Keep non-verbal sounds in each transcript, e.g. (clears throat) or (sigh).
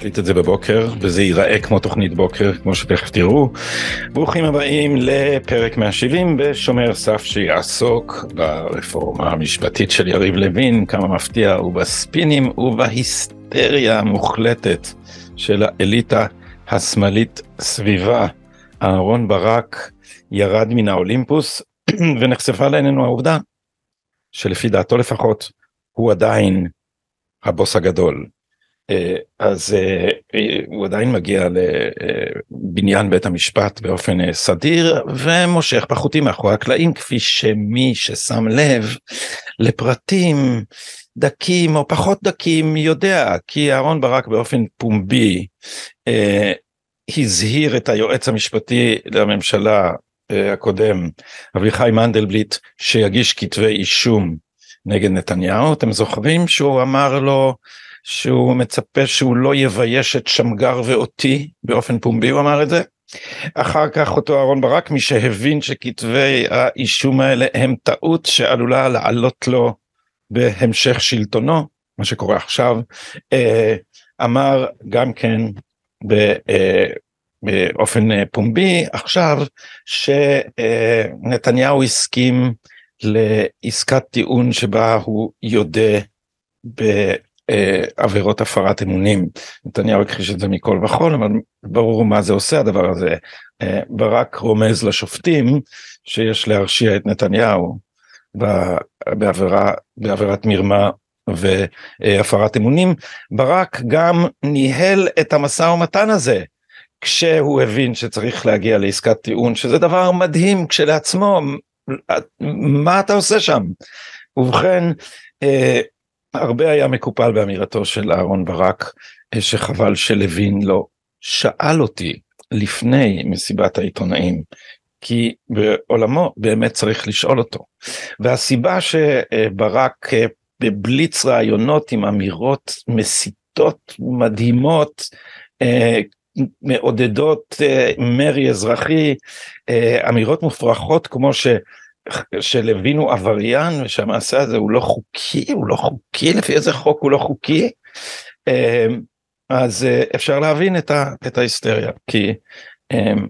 מקליט את זה בבוקר, וזה ייראה כמו תוכנית בוקר, כמו שתכף תראו. ברוכים הבאים לפרק 170 בשומר סף שיעסוק ברפורמה המשפטית של יריב לוין, כמה מפתיע, ובספינים ובהיסטריה המוחלטת של האליטה השמאלית סביבה. אהרון ברק ירד מן האולימפוס (clears throat) ונחשפה לעינינו העובדה שלפי דעתו לפחות הוא עדיין הבוס הגדול. אה, אז אה, הוא עדיין מגיע לבניין בית המשפט באופן אה, סדיר ומושך בחוטים מאחורי הקלעים כפי שמי ששם לב לפרטים דקים או פחות דקים יודע כי אהרון ברק באופן פומבי הזהיר את היועץ המשפטי לממשלה הקודם אביחי מנדלבליט שיגיש כתבי אישום נגד נתניהו. אתם זוכרים שהוא אמר לו שהוא מצפה שהוא לא יבייש את שמגר ואותי באופן פומבי הוא אמר את זה. אחר כך אותו אהרון ברק מי שהבין שכתבי האישום האלה הם טעות שעלולה לעלות לו בהמשך שלטונו מה שקורה עכשיו אה, אמר גם כן אה, באופן פומבי עכשיו שנתניהו הסכים לעסקת טיעון שבה הוא יודה בעבירות הפרת אמונים. נתניהו הכחיש את זה מכל וכול, אבל ברור מה זה עושה הדבר הזה. אה, ברק רומז לשופטים שיש להרשיע את נתניהו בעבירה, בעבירת מרמה והפרת אמונים. ברק גם ניהל את המשא ומתן הזה. כשהוא הבין שצריך להגיע לעסקת טיעון שזה דבר מדהים כשלעצמו מה אתה עושה שם? ובכן, אה, הרבה היה מקופל באמירתו של אהרון ברק, אה, שחבל שלוין לא שאל אותי לפני מסיבת העיתונאים, כי בעולמו באמת צריך לשאול אותו. והסיבה שברק אה, בבליץ רעיונות עם אמירות מסיתות מדהימות, מעודדות מרי אזרחי, אמירות מופרכות כמו ש... שלוין הוא עבריין ושהמעשה הזה הוא לא חוקי, הוא לא חוקי, לפי איזה חוק הוא לא חוקי, אמ, אז אה, אפשר להבין את, ה, את ההיסטריה, כי אמ,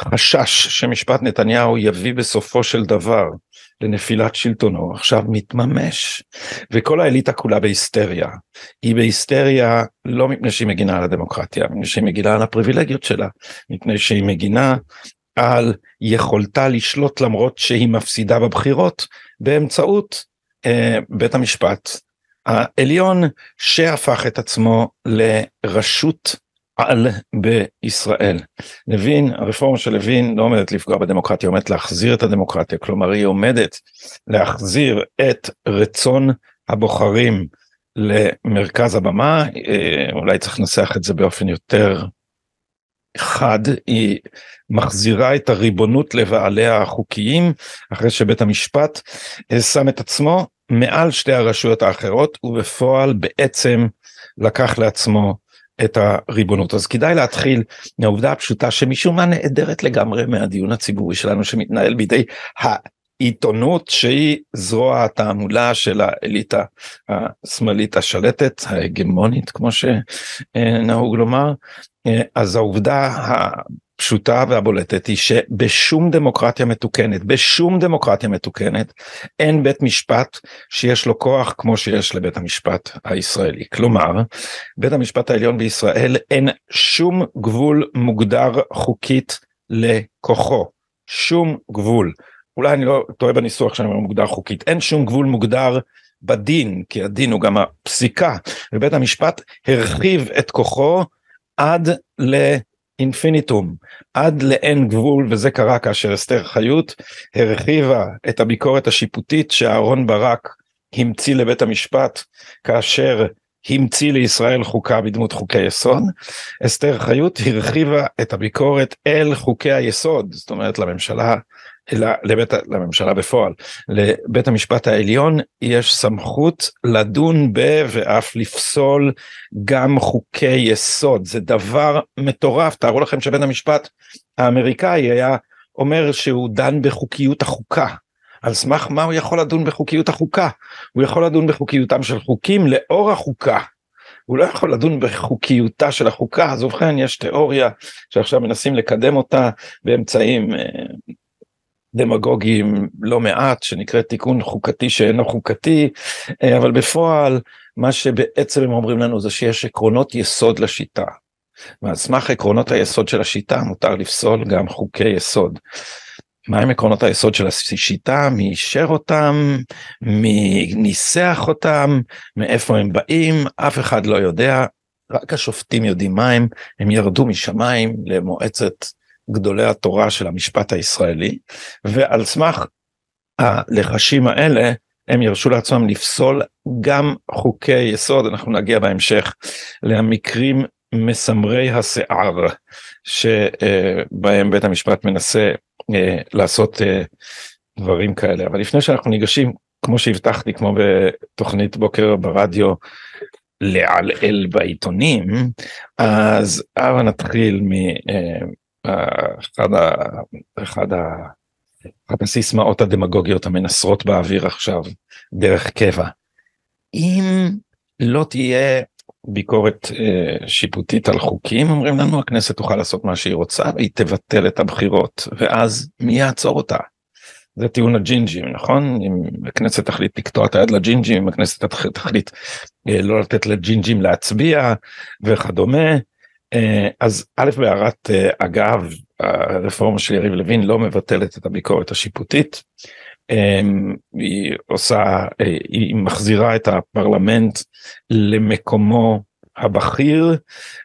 החשש שמשפט נתניהו יביא בסופו של דבר לנפילת שלטונו עכשיו מתממש וכל האליטה כולה בהיסטריה היא בהיסטריה לא מפני שהיא מגינה על הדמוקרטיה מפני שהיא מגינה על הפריבילגיות שלה מפני שהיא מגינה על יכולתה לשלוט למרות שהיא מפסידה בבחירות באמצעות אה, בית המשפט העליון שהפך את עצמו לרשות על בישראל. לוין, הרפורמה של לוין לא עומדת לפגוע בדמוקרטיה, עומדת להחזיר את הדמוקרטיה, כלומר היא עומדת להחזיר את רצון הבוחרים למרכז הבמה, אה, אולי צריך לנסח את זה באופן יותר חד, היא מחזירה את הריבונות לבעליה החוקיים אחרי שבית המשפט אה, שם את עצמו מעל שתי הרשויות האחרות ובפועל בעצם לקח לעצמו את הריבונות. אז כדאי להתחיל מהעובדה הפשוטה שמשום מה נעדרת לגמרי מהדיון הציבורי שלנו שמתנהל בידי העיתונות שהיא זרוע התעמולה של האליטה השמאלית השלטת ההגמונית כמו שנהוג לומר אז העובדה הפשוטה והבולטת היא שבשום דמוקרטיה מתוקנת, בשום דמוקרטיה מתוקנת, אין בית משפט שיש לו כוח כמו שיש לבית המשפט הישראלי. כלומר, בית המשפט העליון בישראל אין שום גבול מוגדר חוקית לכוחו. שום גבול. אולי אני לא טועה בניסוח שאני אומר מוגדר חוקית. אין שום גבול מוגדר בדין, כי הדין הוא גם הפסיקה, ובית המשפט הרחיב את כוחו עד לאינפיניטום, עד לאין גבול, וזה קרה כאשר אסתר חיות הרחיבה את הביקורת השיפוטית שאהרון ברק המציא לבית המשפט כאשר המציא לישראל חוקה בדמות חוקי יסוד. אסתר חיות הרחיבה את הביקורת אל חוקי היסוד, זאת אומרת לממשלה לבית, לממשלה בפועל, לבית המשפט העליון יש סמכות לדון ב ואף לפסול גם חוקי יסוד, זה דבר מטורף, תארו לכם שבית המשפט האמריקאי היה אומר שהוא דן בחוקיות החוקה, על סמך מה הוא יכול לדון בחוקיות החוקה? הוא יכול לדון בחוקיותם של חוקים לאור החוקה. הוא לא יכול לדון בחוקיותה של החוקה, אז ובכן יש תיאוריה שעכשיו מנסים לקדם אותה באמצעים אה, דמגוגיים לא מעט שנקראת תיקון חוקתי שאינו חוקתי אה, אבל בפועל מה שבעצם הם אומרים לנו זה שיש עקרונות יסוד לשיטה. ועל סמך עקרונות היסוד של השיטה מותר לפסול גם חוקי יסוד. מהם עקרונות היסוד של השיטה, מי אישר אותם, מי ניסח אותם, מאיפה הם באים, אף אחד לא יודע, רק השופטים יודעים מה הם, הם ירדו משמיים למועצת גדולי התורה של המשפט הישראלי, ועל סמך הלחשים האלה הם ירשו לעצמם לפסול גם חוקי יסוד, אנחנו נגיע בהמשך למקרים מסמרי השיער שבהם בית המשפט מנסה לעשות אה, דברים כאלה. אבל לפני שאנחנו ניגשים, כמו שהבטחתי, כמו בתוכנית בוקר ברדיו, לעלעל בעיתונים, אז הבה נתחיל מאחד ה... אחד ה... אחת הסיסמאות הדמגוגיות המנסרות באוויר עכשיו, דרך קבע. אם לא תהיה ביקורת אה, שיפוטית על חוקים אומרים לנו הכנסת תוכל לעשות מה שהיא רוצה והיא תבטל את הבחירות ואז מי יעצור אותה. זה טיעון הג'ינג'ים נכון אם הכנסת תחליט לקטוע את היד לג'ינג'ים אם הכנסת תחליט אה, לא לתת לג'ינג'ים להצביע וכדומה אה, אז א' בהערת אגב הרפורמה של יריב לוין לא מבטלת את הביקורת השיפוטית. אמ, היא עושה, אה, היא מחזירה את הפרלמנט למקומו הבכיר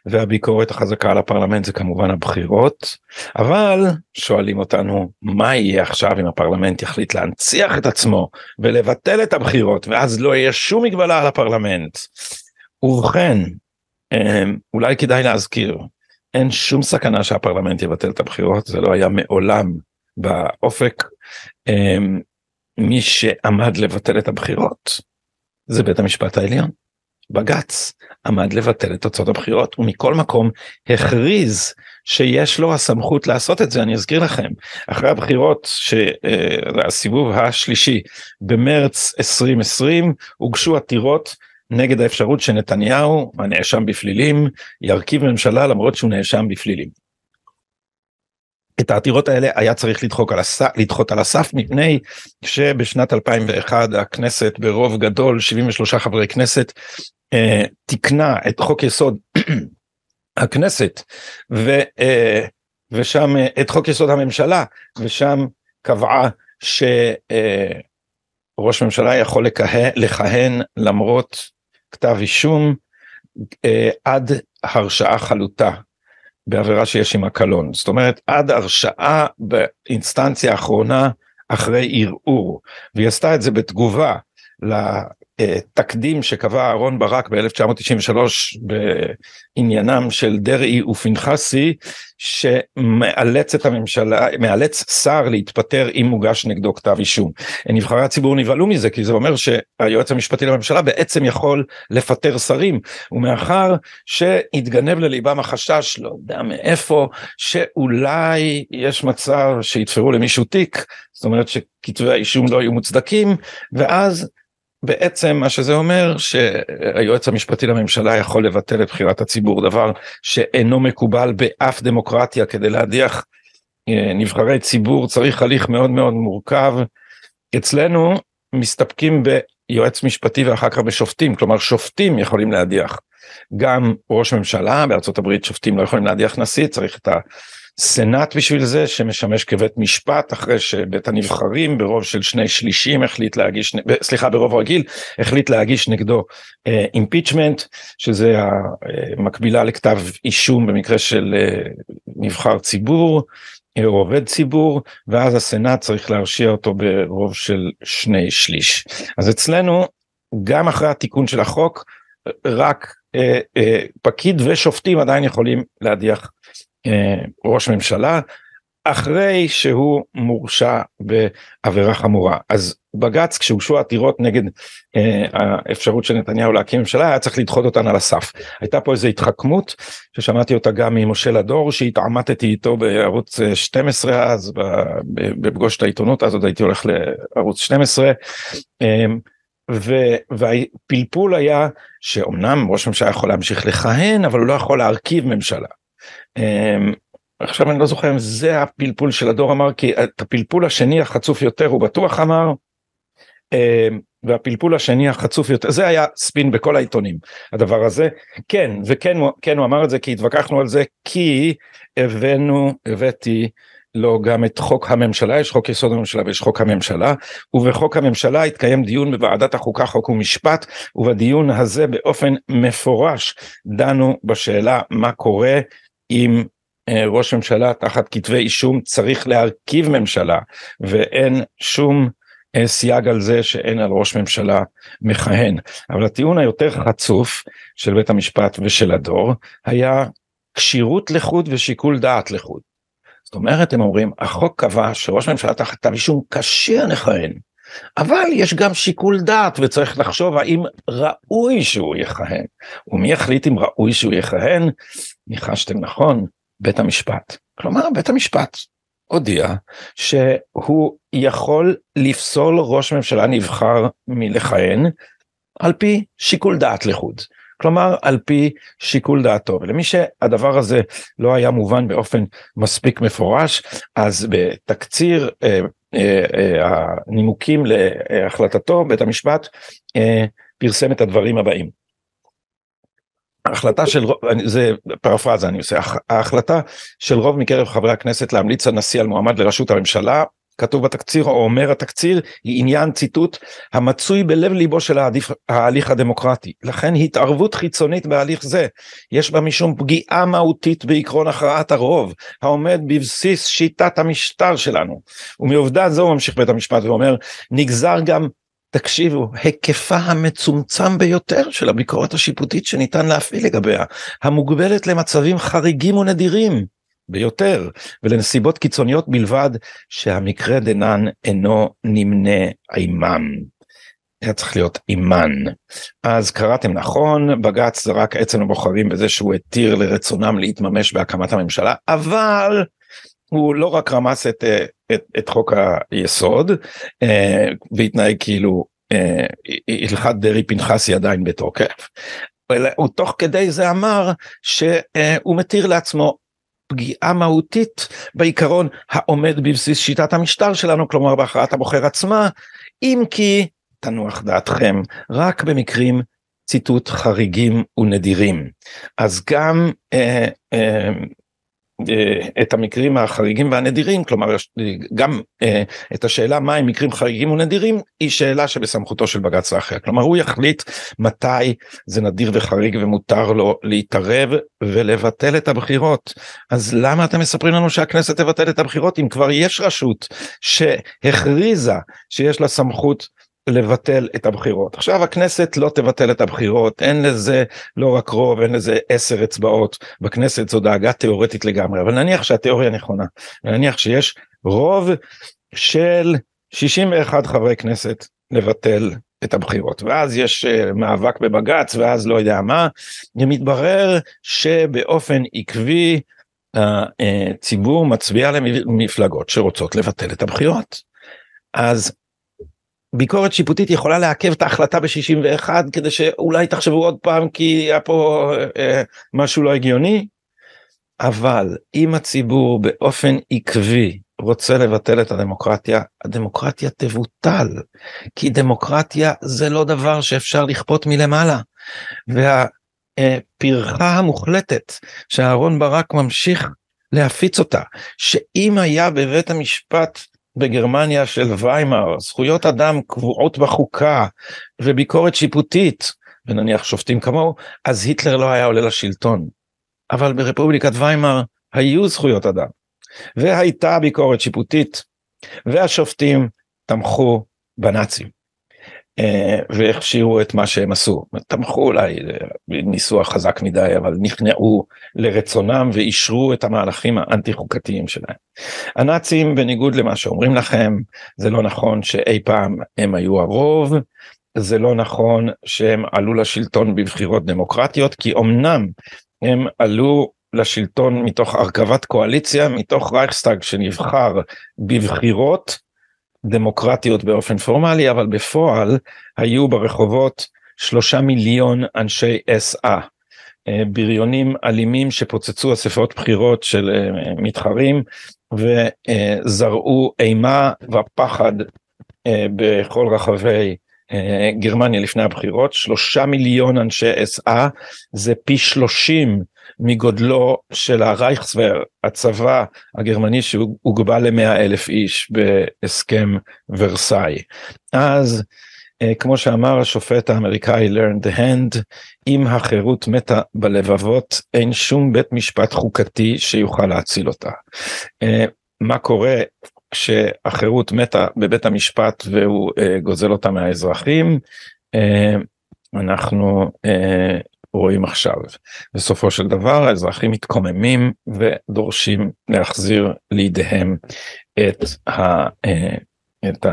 והביקורת החזקה על הפרלמנט זה כמובן הבחירות אבל שואלים אותנו מה יהיה עכשיו אם הפרלמנט יחליט להנציח את עצמו ולבטל את הבחירות ואז לא יהיה שום מגבלה על הפרלמנט. ובכן אמ, אולי כדאי להזכיר אין שום סכנה שהפרלמנט יבטל את הבחירות זה לא היה מעולם באופק. מי שעמד לבטל את הבחירות זה בית המשפט העליון. בג"ץ עמד לבטל את תוצאות הבחירות ומכל מקום הכריז שיש לו הסמכות לעשות את זה אני אזכיר לכם אחרי הבחירות שהסיבוב אה, השלישי במרץ 2020 הוגשו עתירות נגד האפשרות שנתניהו הנאשם בפלילים ירכיב ממשלה למרות שהוא נאשם בפלילים. את העתירות האלה היה צריך לדחוק על הסף, לדחות על הסף מפני שבשנת 2001 הכנסת ברוב גדול 73 חברי כנסת אה, תיקנה את חוק יסוד (clears throat) הכנסת ו, אה, ושם אה, את חוק יסוד הממשלה ושם קבעה שראש אה, ממשלה יכול לכהן, לכהן למרות כתב אישום אה, עד הרשעה חלוטה בעבירה שיש עימה קלון. זאת אומרת, עד הרשעה באינסטנציה האחרונה אחרי ערעור, והיא עשתה את זה בתגובה תקדים שקבע אהרון ברק ב-1993 בעניינם של דרעי ופנחסי שמאלץ את הממשלה, מאלץ שר להתפטר אם מוגש נגדו כתב אישום. נבחרי הציבור נבהלו מזה כי זה אומר שהיועץ המשפטי לממשלה בעצם יכול לפטר שרים ומאחר שהתגנב לליבם החשש לא יודע מאיפה שאולי יש מצב שיתפרו למישהו תיק זאת אומרת שכתבי האישום לא יהיו מוצדקים ואז בעצם מה שזה אומר שהיועץ המשפטי לממשלה יכול לבטל את בחירת הציבור דבר שאינו מקובל באף דמוקרטיה כדי להדיח אה, נבחרי ציבור צריך הליך מאוד מאוד מורכב. אצלנו מסתפקים ביועץ משפטי ואחר כך בשופטים כלומר שופטים יכולים להדיח גם ראש ממשלה בארצות הברית שופטים לא יכולים להדיח נשיא צריך את ה... סנאט בשביל זה שמשמש כבית משפט אחרי שבית הנבחרים ברוב של שני שלישים החליט להגיש סליחה ברוב רגיל החליט להגיש נגדו אימפיצ'מנט uh, שזה המקבילה לכתב אישום במקרה של uh, נבחר ציבור או עובד ציבור ואז הסנאט צריך להרשיע אותו ברוב של שני שליש. אז אצלנו גם אחרי התיקון של החוק רק uh, uh, פקיד ושופטים עדיין יכולים להדיח אה, ראש ממשלה אחרי שהוא מורשע בעבירה חמורה. אז בג"ץ כשהוגשו עתירות נגד אה, האפשרות של נתניהו להקים ממשלה היה צריך לדחות אותן על הסף. הייתה פה איזו התחכמות ששמעתי אותה גם ממשה לדור שהתעמתתי איתו בערוץ 12 אז בפגוש את העיתונות אז עוד הייתי הולך לערוץ 12. אה, והפלפול היה שאומנם ראש הממשלה יכול להמשיך לכהן אבל הוא לא יכול להרכיב ממשלה. אה, עכשיו אני לא זוכר אם זה הפלפול של הדור אמר כי את הפלפול השני החצוף יותר הוא בטוח אמר אה, והפלפול השני החצוף יותר זה היה ספין בכל העיתונים הדבר הזה. כן וכן כן הוא אמר את זה כי התווכחנו על זה כי הבאנו הבאתי לו גם את חוק הממשלה יש חוק יסוד הממשלה ויש חוק הממשלה ובחוק הממשלה התקיים דיון בוועדת החוקה חוק ומשפט ובדיון הזה באופן מפורש דנו בשאלה מה קורה אם אה, ראש ממשלה תחת כתבי אישום צריך להרכיב ממשלה ואין שום אה, סייג על זה שאין על ראש ממשלה מכהן. אבל הטיעון היותר חצוף של בית המשפט ושל הדור היה כשירות לחוד ושיקול דעת לחוד. זאת אומרת הם אומרים החוק קבע שראש ממשלה תחת כתב אישום כשיר לכהן אבל יש גם שיקול דעת וצריך לחשוב האם ראוי שהוא יכהן ומי יחליט אם ראוי שהוא יכהן ניחשתם נכון בית המשפט. כלומר בית המשפט הודיע שהוא יכול לפסול ראש ממשלה נבחר מלכהן על פי שיקול דעת לחוד. כלומר על פי שיקול דעתו ולמי שהדבר הזה לא היה מובן באופן מספיק מפורש אז בתקציר אה, אה, אה, הנימוקים להחלטתו בית המשפט אה, פרסם את הדברים הבאים ההחלטה של, זה פרפרזה אני עושה, ההחלטה של רוב מקרב חברי הכנסת להמליץ הנשיא על מועמד לראשות הממשלה, כתוב בתקציר או אומר התקציר, היא עניין ציטוט המצוי בלב ליבו של העדיף, ההליך הדמוקרטי. לכן התערבות חיצונית בהליך זה, יש בה משום פגיעה מהותית בעקרון הכרעת הרוב, העומד בבסיס שיטת המשטר שלנו. ומעובדה זו ממשיך בית המשפט ואומר, נגזר גם תקשיבו, היקפה המצומצם ביותר של הביקורת השיפוטית שניתן להפעיל לגביה, המוגבלת למצבים חריגים ונדירים ביותר, ולנסיבות קיצוניות בלבד, שהמקרה דנן אינו נמנה עימם. היה צריך להיות אימן. אז קראתם נכון, בג"ץ זרק עצם הבוחרים בזה שהוא התיר לרצונם להתממש בהקמת הממשלה, אבל הוא לא רק רמס את, אה, את, את חוק היסוד אה, והתנהג כאילו אה, הלכת דרעי פנחסי עדיין בתוקף, הוא תוך כדי זה אמר שהוא מתיר לעצמו פגיעה מהותית בעיקרון העומד בבסיס שיטת המשטר שלנו, כלומר בהכרעת הבוחר עצמה, אם כי, תנוח דעתכם, רק במקרים ציטוט חריגים ונדירים. אז גם אה, אה, את המקרים החריגים והנדירים, כלומר גם אה, את השאלה מה הם מקרים חריגים ונדירים, היא שאלה שבסמכותו של בג"ץ האחר. כלומר הוא יחליט מתי זה נדיר וחריג ומותר לו להתערב ולבטל את הבחירות. אז למה אתם מספרים לנו שהכנסת תבטל את הבחירות אם כבר יש רשות שהכריזה שיש לה סמכות לבטל את הבחירות. עכשיו הכנסת לא תבטל את הבחירות, אין לזה לא רק רוב, אין לזה עשר אצבעות, בכנסת זו דאגה תיאורטית לגמרי, אבל נניח שהתיאוריה נכונה, נניח שיש רוב של 61 חברי כנסת לבטל את הבחירות ואז יש uh, מאבק בבג"ץ ואז לא יודע מה, מתברר שבאופן עקבי הציבור מצביע למפלגות שרוצות לבטל את הבחירות. אז ביקורת שיפוטית יכולה לעכב את ההחלטה ב-61 כדי שאולי תחשבו עוד פעם כי היה פה אה, משהו לא הגיוני. אבל אם הציבור באופן עקבי רוצה לבטל את הדמוקרטיה, הדמוקרטיה תבוטל. כי דמוקרטיה זה לא דבר שאפשר לכפות מלמעלה. והפרחה המוחלטת שאהרון ברק ממשיך להפיץ אותה, שאם היה בבית המשפט בגרמניה של ויימאר, זכויות אדם קבועות בחוקה וביקורת שיפוטית, ונניח שופטים כמוהו, אז היטלר לא היה עולה לשלטון. אבל ברפובליקת ויימאר היו זכויות אדם, והייתה ביקורת שיפוטית, והשופטים תמכו בנאצים. אה, והכשירו את מה שהם עשו. תמכו אולי ניסוח חזק מדי, אבל נכנעו לרצונם ואישרו את המהלכים האנטי חוקתיים שלהם. הנאצים, בניגוד למה שאומרים לכם, זה לא נכון שאי פעם הם היו הרוב, זה לא נכון שהם עלו לשלטון בבחירות דמוקרטיות, כי אמנם הם עלו לשלטון מתוך הרכבת קואליציה, מתוך רייכסטאג שנבחר בבחירות דמוקרטיות באופן פורמלי, אבל בפועל היו ברחובות שלושה מיליון אנשי SA, אה, בריונים אלימים שפוצצו אספות בחירות של אה, מתחרים וזרעו אימה ופחד אה, בכל רחבי גרמניה לפני הבחירות, שלושה מיליון אנשי SA זה פי שלושים מגודלו של הרייכסוור, הצבא הגרמני שהוגבל למאה אלף איש בהסכם ורסאי. אז אה, כמו שאמר השופט האמריקאי learn the hand, אם החירות מתה בלבבות אין שום בית משפט חוקתי שיוכל להציל אותה. אה, מה קורה כשהחירות מתה בבית המשפט והוא אה, גוזל אותה מהאזרחים? אנחנו רואים עכשיו. בסופו של דבר האזרחים מתקוממים ודורשים להחזיר לידיהם את, ה, אה, את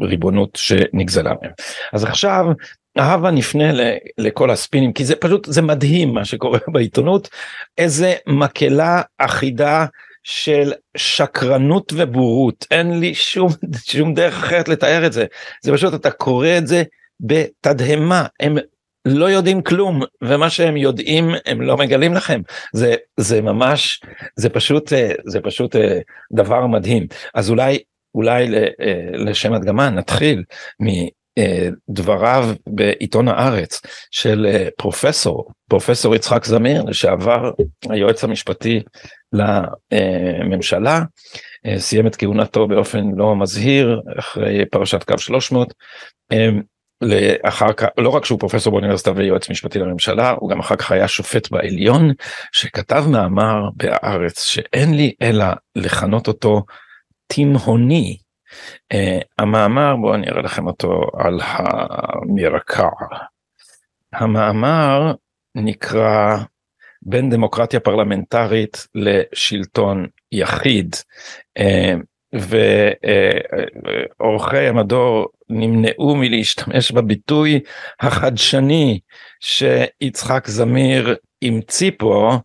הריבונות שנגזלה מהם. אז עכשיו הבה נפנה לכל הספינים כי זה פשוט זה מדהים מה שקורה (laughs) בעיתונות איזה מקהלה אחידה של שקרנות ובורות אין לי שום שום דרך אחרת לתאר את זה זה פשוט אתה קורא את זה בתדהמה הם לא יודעים כלום ומה שהם יודעים הם לא מגלים לכם. זה זה ממש זה פשוט אה, זה פשוט אה, דבר מדהים. אז אולי אולי אה, לשם הדגמה נתחיל מדבריו בעיתון הארץ של פרופסור פרופסור יצחק זמיר לשעבר היועץ המשפטי לממשלה סיים את כהונתו באופן לא מזהיר אחרי פרשת קו 300 לאחר כך, לא רק שהוא פרופסור באוניברסיטה ויועץ משפטי לממשלה, הוא גם אחר כך היה שופט בעליון, שכתב מאמר בהארץ שאין לי אלא לכנות אותו תימהוני. Uh, המאמר, בואו אני אראה לכם אותו על המרקע. המאמר נקרא בין דמוקרטיה פרלמנטרית לשלטון יחיד. Uh, ועורכי המדור נמנעו מלהשתמש בביטוי החדשני שיצחק זמיר המציא פה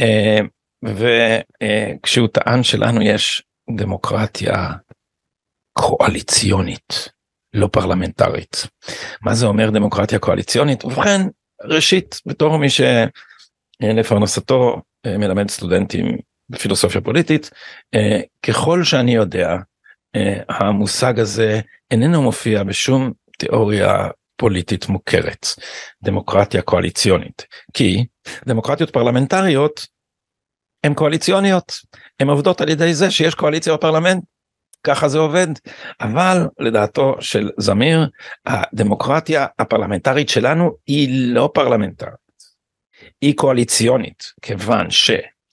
אה, וכשהוא טען שלנו יש דמוקרטיה קואליציונית לא פרלמנטרית. מה זה אומר דמוקרטיה קואליציונית? ובכן ראשית בתור מי שלפרנסתו אה, מלמד סטודנטים בפילוסופיה פוליטית, אה, ככל שאני יודע, המושג הזה איננו מופיע בשום תיאוריה פוליטית מוכרת, דמוקרטיה קואליציונית, כי דמוקרטיות פרלמנטריות הן קואליציוניות, הן עובדות על ידי זה שיש קואליציה בפרלמנט, ככה זה עובד, אבל לדעתו של זמיר, הדמוקרטיה הפרלמנטרית שלנו היא לא פרלמנטרית, היא קואליציונית, כיוון ש...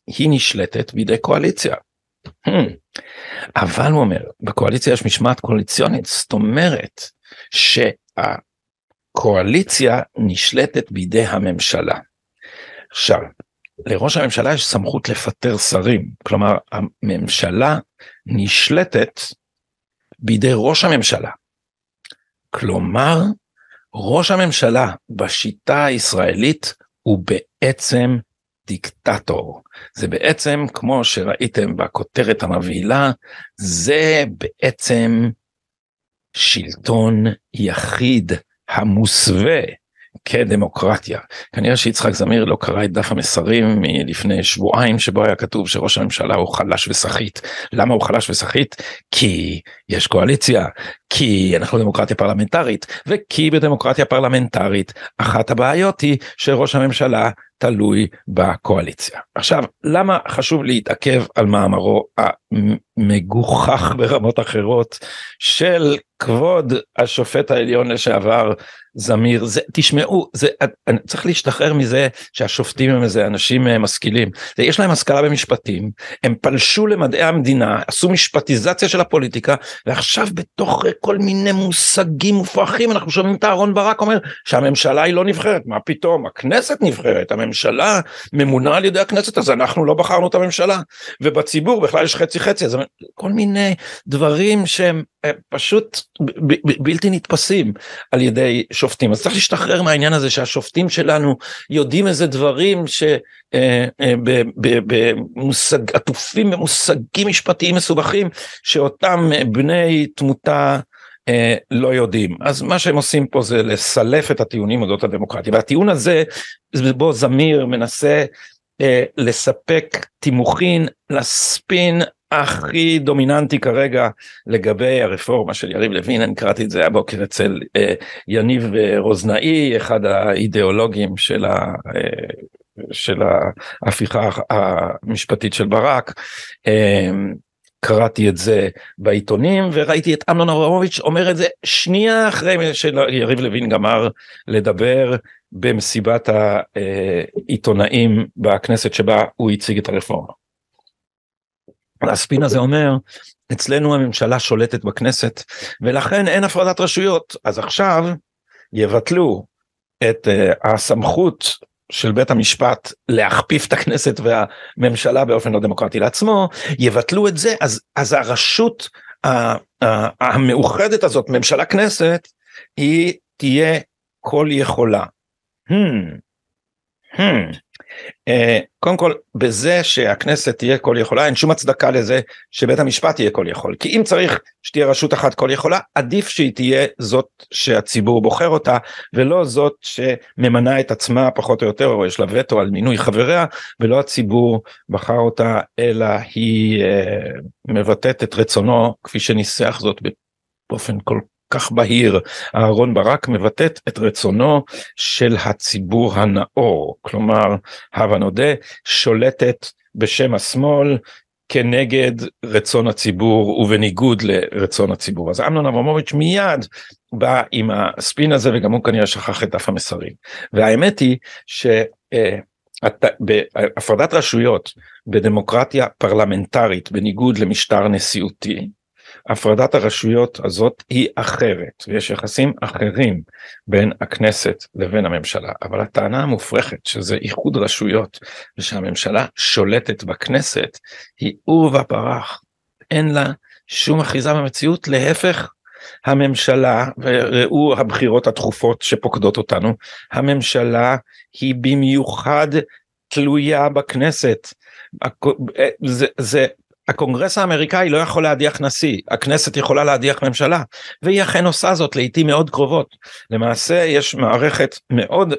היא נשלטת בידי קואליציה. Hmm. אבל הוא אומר, בקואליציה יש משמעת קואליציונית, זאת אומרת שהקואליציה נשלטת בידי הממשלה. עכשיו, לראש הממשלה יש סמכות לפטר שרים, כלומר הממשלה נשלטת בידי ראש הממשלה. כלומר, ראש הממשלה בשיטה הישראלית הוא בעצם דיקטטור. זה בעצם, כמו שראיתם בכותרת המבהילה, זה בעצם שלטון יחיד המוסווה כדמוקרטיה. כנראה שיצחק זמיר לא קרא את דף המסרים מלפני שבועיים שבו היה כתוב שראש הממשלה הוא חלש וסחיט. למה הוא חלש וסחיט? כי יש קואליציה, כי אנחנו דמוקרטיה פרלמנטרית, וכי בדמוקרטיה פרלמנטרית אחת הבעיות היא שראש הממשלה תלוי בקואליציה. עכשיו, למה חשוב להתעכב על מאמרו המגוחך ברמות אחרות של כבוד השופט העליון לשעבר זמיר? זה תשמעו זה אני צריך להשתחרר מזה שהשופטים הם איזה אנשים אה, משכילים. יש להם השכלה במשפטים הם פלשו למדעי המדינה עשו משפטיזציה של הפוליטיקה ועכשיו בתוך כל מיני מושגים מופרכים אנחנו שומעים את אהרון ברק אומר שהממשלה היא לא נבחרת. מה פתאום? הכנסת נבחרת הממשלה ממונה על ידי הכנסת אז אנחנו לא בחרנו את הממשלה. ובציבור בכלל יש חצי חצי אז כל מיני דברים שהם אה, פשוט בלתי נתפסים על ידי שופטים. אז צריך להשתחרר מהעניין הזה שהשופטים שלנו יודעים איזה דברים שבמושג אה, עטופים במושגים משפטיים מסובכים שאותם בני תמותה אה, לא יודעים. אז מה שהם עושים פה זה לסלף את הטיעונים אודות הדמוקרטיה. והטיעון הזה בו זמיר מנסה לספק תימוכין לספין הכי דומיננטי כרגע לגבי הרפורמה של יריב לוין, אני קראתי את זה הבוקר אצל אה, יניב אה, רוזנאי, אחד האידיאולוגים של, ה, אה, של ההפיכה המשפטית של ברק. אה, קראתי את זה בעיתונים וראיתי את אמנון אברמוביץ' אומר את זה שנייה אחרי שיריב לוין גמר לדבר במסיבת העיתונאים בכנסת שבה הוא הציג את הרפורמה. הספין הזה אומר אצלנו הממשלה שולטת בכנסת ולכן אין הפרדת רשויות אז עכשיו יבטלו את uh, הסמכות של בית המשפט להכפיף את הכנסת והממשלה באופן לא דמוקרטי לעצמו יבטלו את זה אז אז הרשות המאוחדת הזאת ממשלה כנסת היא תהיה כל יכולה. Hmm. Hmm. אה, קודם כל בזה שהכנסת תהיה כל יכולה אין שום הצדקה לזה שבית המשפט יהיה כל יכול. כי אם צריך שתהיה רשות אחת כל יכולה עדיף שהיא תהיה זאת שהציבור בוחר אותה ולא זאת שממנה את עצמה פחות או יותר או יש לה וטו על מינוי חבריה ולא הציבור בחר אותה אלא היא אה, מבטאת את רצונו כפי שניסח זאת באופן כל כך בהיר. אהרון ברק מבטאת את רצונו של הציבור הנאור. כלומר הבה נודה שולטת בשם השמאל כנגד רצון הציבור ובניגוד לרצון הציבור. אז אמנון אברמוביץ' מיד בא עם הספין הזה וגם הוא כנראה שכח את דף המסרים. והאמת היא ש... בהפרדת רשויות בדמוקרטיה פרלמנטרית בניגוד למשטר נשיאותי הפרדת הרשויות הזאת היא אחרת ויש יחסים אחרים בין הכנסת לבין הממשלה. אבל הטענה המופרכת שזה איחוד רשויות ושהממשלה שולטת בכנסת היא עורבא פרח אין לה שום אחיזה במציאות להפך הממשלה וראו הבחירות התכופות שפוקדות אותנו הממשלה היא במיוחד תלויה בכנסת. זה, זה הקונגרס האמריקאי לא יכול להדיח נשיא, הכנסת יכולה להדיח ממשלה, והיא אכן עושה זאת לעיתים מאוד קרובות. למעשה יש מערכת מאוד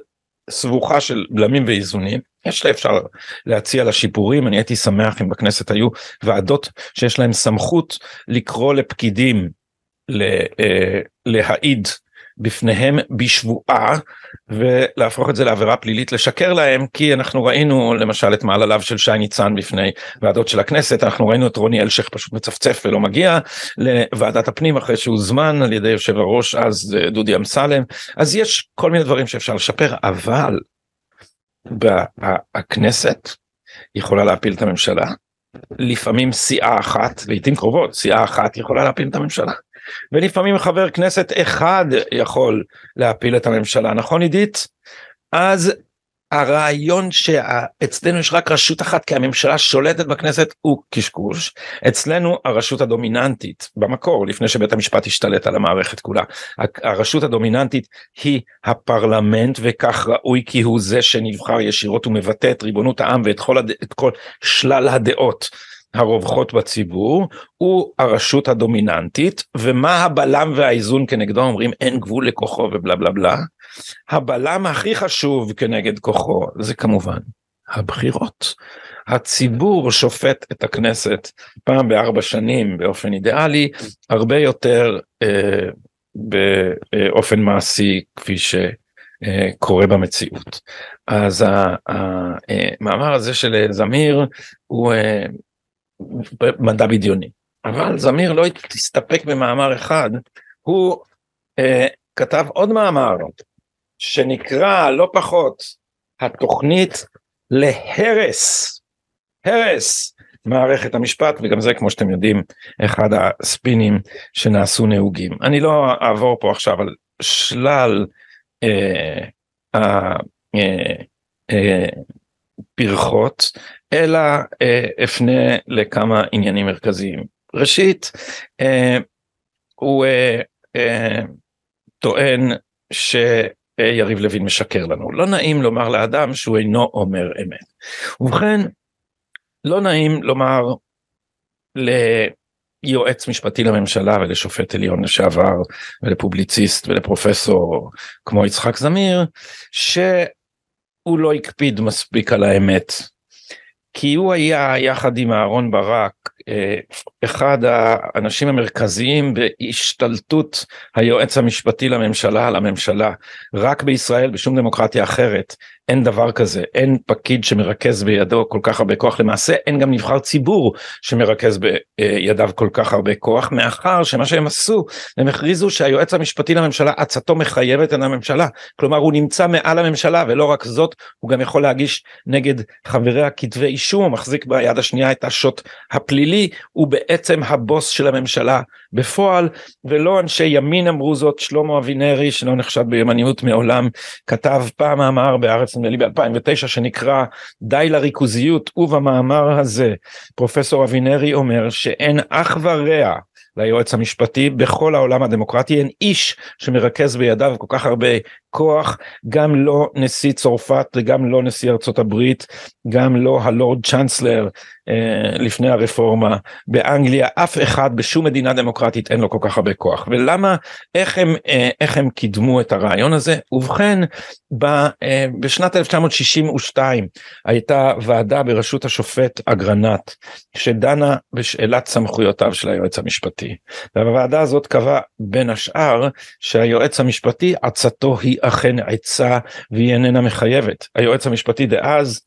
סבוכה של בלמים ואיזונים, יש לה אפשר להציע לה שיפורים, אני הייתי שמח אם בכנסת היו ועדות שיש להם סמכות לקרוא לפקידים אה, להעיד בפניהם בשבועה ולהפוך את זה לעבירה פלילית לשקר להם כי אנחנו ראינו למשל את מעלליו של שי ניצן בפני ועדות של הכנסת אנחנו ראינו את רוני אלשיך פשוט מצפצף ולא מגיע לוועדת הפנים אחרי שהוזמן על ידי יושב הראש אז אה, דודי אמסלם. אז יש כל מיני דברים שאפשר לשפר אבל הכנסת יכולה להפיל את הממשלה לפעמים סיעה אחת לעיתים קרובות סיעה אחת יכולה להפיל את הממשלה ולפעמים חבר כנסת אחד יכול להפיל את הממשלה נכון עידית? אז הרעיון שאצלנו יש רק רשות אחת כי הממשלה שולטת בכנסת הוא קשקוש אצלנו הרשות הדומיננטית במקור לפני שבית המשפט השתלט על המערכת כולה הרשות הדומיננטית היא הפרלמנט וכך ראוי כי הוא זה שנבחר ישירות ומבטא את ריבונות העם ואת כל, הד... כל שלל הדעות הרווחות בציבור הוא הרשות הדומיננטית ומה הבלם והאיזון כנגדו אומרים אין גבול לכוחו ובלה בלה בלה. הבלם הכי חשוב כנגד כוחו זה כמובן הבחירות. הציבור שופט את הכנסת פעם בארבע שנים באופן אידיאלי הרבה יותר אה, באופן מעשי כפי שקורה במציאות. אז המאמר הזה של זמיר הוא מדע בדיוני. אבל זמיר לא הסתפק במאמר אחד, הוא אה, כתב עוד מאמר שנקרא לא פחות התוכנית להרס, הרס מערכת המשפט וגם זה כמו שאתם יודעים אחד הספינים שנעשו נהוגים. אני לא אעבור פה עכשיו על שלל אה, אה, אה, פרחות אלא אה, אפנה לכמה עניינים מרכזיים. ראשית, אה, הוא אה, אה, טוען שיריב לוין משקר לנו. לא נעים לומר לאדם שהוא אינו אומר אמת. ובכן, לא נעים לומר ליועץ משפטי לממשלה ולשופט עליון לשעבר ולפובליציסט ולפרופסור כמו יצחק זמיר, שהוא לא הקפיד מספיק על האמת כי הוא היה יחד עם אהרון ברק אה, אחד האנשים המרכזיים בהשתלטות היועץ המשפטי לממשלה על הממשלה. רק בישראל בשום דמוקרטיה אחרת אין דבר כזה, אין פקיד שמרכז בידו כל כך הרבה כוח, למעשה אין גם נבחר ציבור שמרכז בידיו כל כך הרבה כוח, מאחר שמה שהם עשו, הם הכריזו שהיועץ המשפטי לממשלה עצתו מחייבת את הממשלה, כלומר הוא נמצא מעל הממשלה ולא רק זאת, הוא גם יכול להגיש נגד חבריה כתבי אישום, מחזיק ביד השנייה את השוט הפלילי, הוא בעצם הבוס של הממשלה בפועל, ולא אנשי ימין אמרו זאת, שלמה אבינרי שלא נחשד בימניות מעולם, כתב פעם מאמר בארץ נדמה לי ב-2009 שנקרא די לריכוזיות ובמאמר הזה פרופסור אבינרי אומר שאין אח ורע ליועץ המשפטי בכל העולם הדמוקרטי אין איש שמרכז בידיו כל כך הרבה כוח גם לא נשיא צרפת וגם לא נשיא ארצות הברית גם לא הלורד צ'אנסלר אה, לפני הרפורמה באנגליה. אף אחד בשום מדינה דמוקרטית אין לו כל כך הרבה כוח. ולמה איך הם אה, איך הם קידמו את הרעיון הזה? ובכן ב, אה, בשנת 1962 הייתה ועדה בראשות השופט אגרנט שדנה בשאלת סמכויותיו של היועץ המשפטי. והוועדה הזאת קבעה בין השאר שהיועץ המשפטי עצתו היא אכן עצה והיא איננה מחייבת. היועץ המשפטי דאז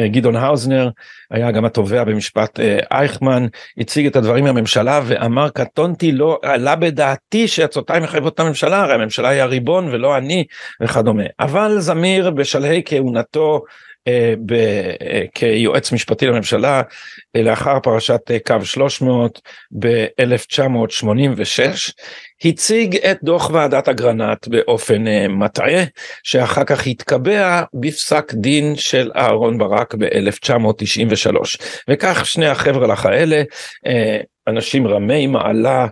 אה, גדעון האוזנר היה גם התובע במשפט אה, אייכמן הציג את הדברים מהממשלה ואמר קטונתי לא עלה בדעתי שעצותיי מחייבות את הממשלה הרי הממשלה היא הריבון ולא אני וכדומה. אבל זמיר בשלהי כהונתו כיועץ משפטי לממשלה לאחר פרשת קו 300 ב-1986 הציג את דוח ועדת אגרנט באופן מטעה שאחר כך התקבע בפסק דין של אהרון ברק ב-1993 וכך שני החבר'ה לך האלה אנשים רמי מעלה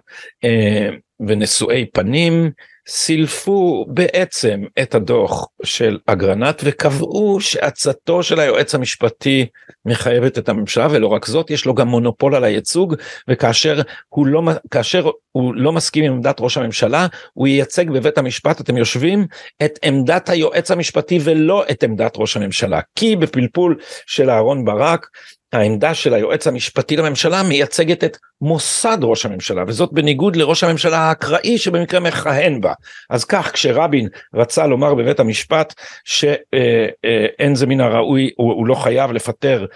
ונשואי פנים סילפו בעצם את הדוח של אגרנט וקבעו שעצתו של היועץ המשפטי מחייבת את הממשלה ולא רק זאת יש לו גם מונופול על הייצוג וכאשר הוא לא כאשר הוא לא מסכים עם עמדת ראש הממשלה הוא ייצג בבית המשפט אתם יושבים את עמדת היועץ המשפטי ולא את עמדת ראש הממשלה. כי בפלפול של אהרון ברק העמדה של היועץ המשפטי לממשלה מייצגת את מוסד ראש הממשלה וזאת בניגוד לראש הממשלה האקראי שבמקרה מכהן בה. אז כך כשרבין רצה לומר בבית המשפט שאין אה, אה, זה מן הראוי הוא, הוא לא חייב לפטר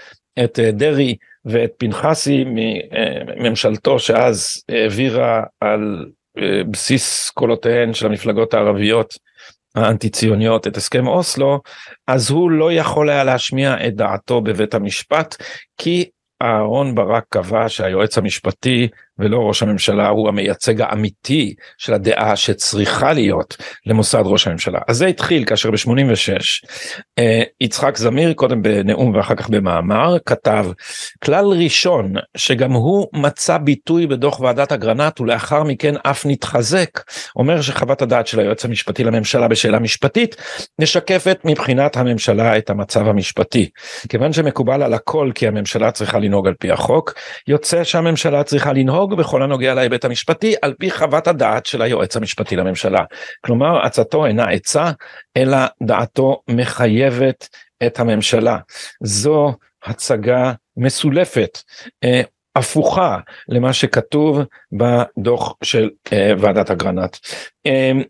את אה, דרעי ואת פנחסי מממשלתו שאז העבירה על בסיס קולותיהן של המפלגות הערביות האנטי ציוניות את הסכם אוסלו אז הוא לא יכול היה להשמיע את דעתו בבית המשפט כי אהרון ברק קבע שהיועץ המשפטי ולא ראש הממשלה הוא המייצג האמיתי של הדעה שצריכה להיות למוסד ראש הממשלה. אז זה התחיל כאשר ב-86 אה, יצחק זמיר קודם בנאום ואחר כך במאמר כתב כלל ראשון שגם הוא מצא ביטוי בדוח ועדת אגרנט ולאחר מכן אף נתחזק אומר שחוות הדעת של היועץ המשפטי לממשלה בשאלה משפטית משקפת מבחינת הממשלה את המצב המשפטי. כיוון שמקובל על הכל כי הממשלה צריכה לנהוג על פי החוק יוצא שהממשלה צריכה לנהוג לנהוג בכל הנוגע להיבט המשפטי על פי חוות הדעת של היועץ המשפטי לממשלה. כלומר עצתו אינה עצה אלא דעתו מחייבת את הממשלה. זו הצגה מסולפת. אה, הפוכה למה שכתוב בדוח של uh, ועדת אגרנט. Um,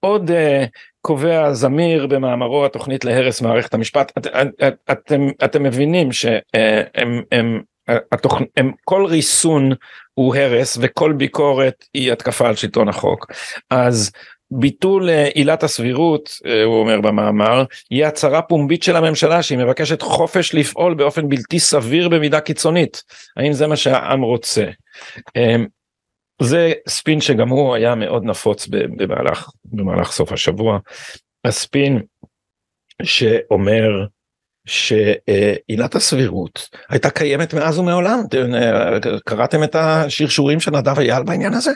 עוד uh, קובע זמיר במאמרו התוכנית להרס מערכת המשפט, את, את, אתם, אתם מבינים שהם הם, התוכ... הם, כל ריסון הוא הרס וכל ביקורת היא התקפה על שלטון החוק. אז ביטול אה, עילת הסבירות, אה, הוא אומר במאמר, היא הצהרה פומבית של הממשלה שהיא מבקשת חופש לפעול באופן בלתי סביר במידה קיצונית. האם זה מה שהעם רוצה? אמ, זה ספין שגם הוא היה מאוד נפוץ במהלך, במהלך סוף השבוע. הספין שאומר שעילת הסבירות הייתה קיימת מאז ומעולם. קראתם את השרשורים של נדב אייל בעניין הזה?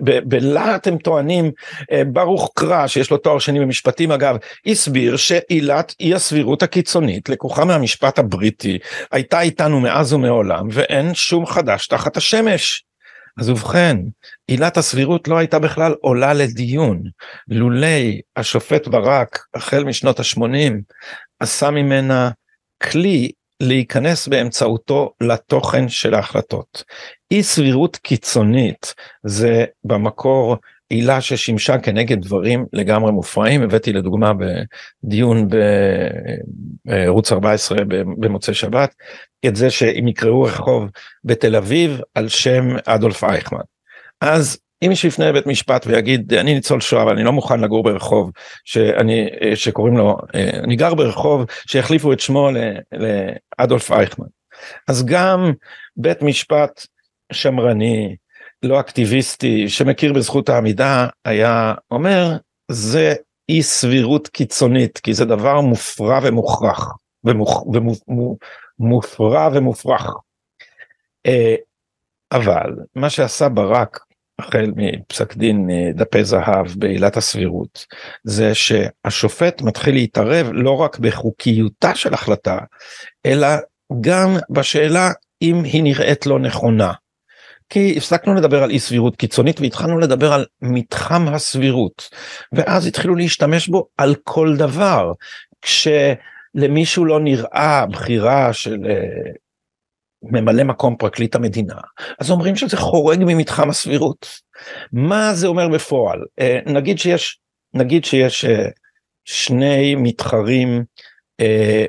בלהט הם טוענים אה, ברוך קרא שיש לו תואר שני במשפטים אגב הסביר שעילת אי הסבירות הקיצונית לקוחה מהמשפט הבריטי הייתה איתנו מאז ומעולם ואין שום חדש תחת השמש. אז ובכן, עילת הסבירות לא הייתה בכלל עולה לדיון, לולי השופט ברק, החל משנות ה-80, עשה ממנה כלי להיכנס באמצעותו לתוכן של ההחלטות. אי סבירות קיצונית זה במקור עילה ששימשה כנגד דברים לגמרי מופרעים, הבאתי לדוגמה בדיון בערוץ 14 במוצאי שבת, את זה שאם יקראו רחוב בתל אביב על שם אדולף אייכמן. אז אם מישהו יפנה לבית משפט ויגיד אני ניצול שואה אבל אני לא מוכן לגור ברחוב שאני שקוראים לו אני גר ברחוב שהחליפו את שמו לאדולף אייכמן אז גם בית משפט שמרני לא אקטיביסטי שמכיר בזכות העמידה היה אומר זה אי סבירות קיצונית כי זה דבר מופרע ומוכרח ומופרע ומופרך. אה, אבל מה שעשה ברק החל מפסק דין אה, דפי זהב בעילת הסבירות זה שהשופט מתחיל להתערב לא רק בחוקיותה של החלטה אלא גם בשאלה אם היא נראית לא נכונה. כי הפסקנו לדבר על אי סבירות קיצונית והתחלנו לדבר על מתחם הסבירות ואז התחילו להשתמש בו על כל דבר כשלמישהו לא נראה בחירה של אה, ממלא מקום פרקליט המדינה אז אומרים שזה חורג ממתחם הסבירות. מה זה אומר בפועל אה, נגיד שיש נגיד שיש אה, שני מתחרים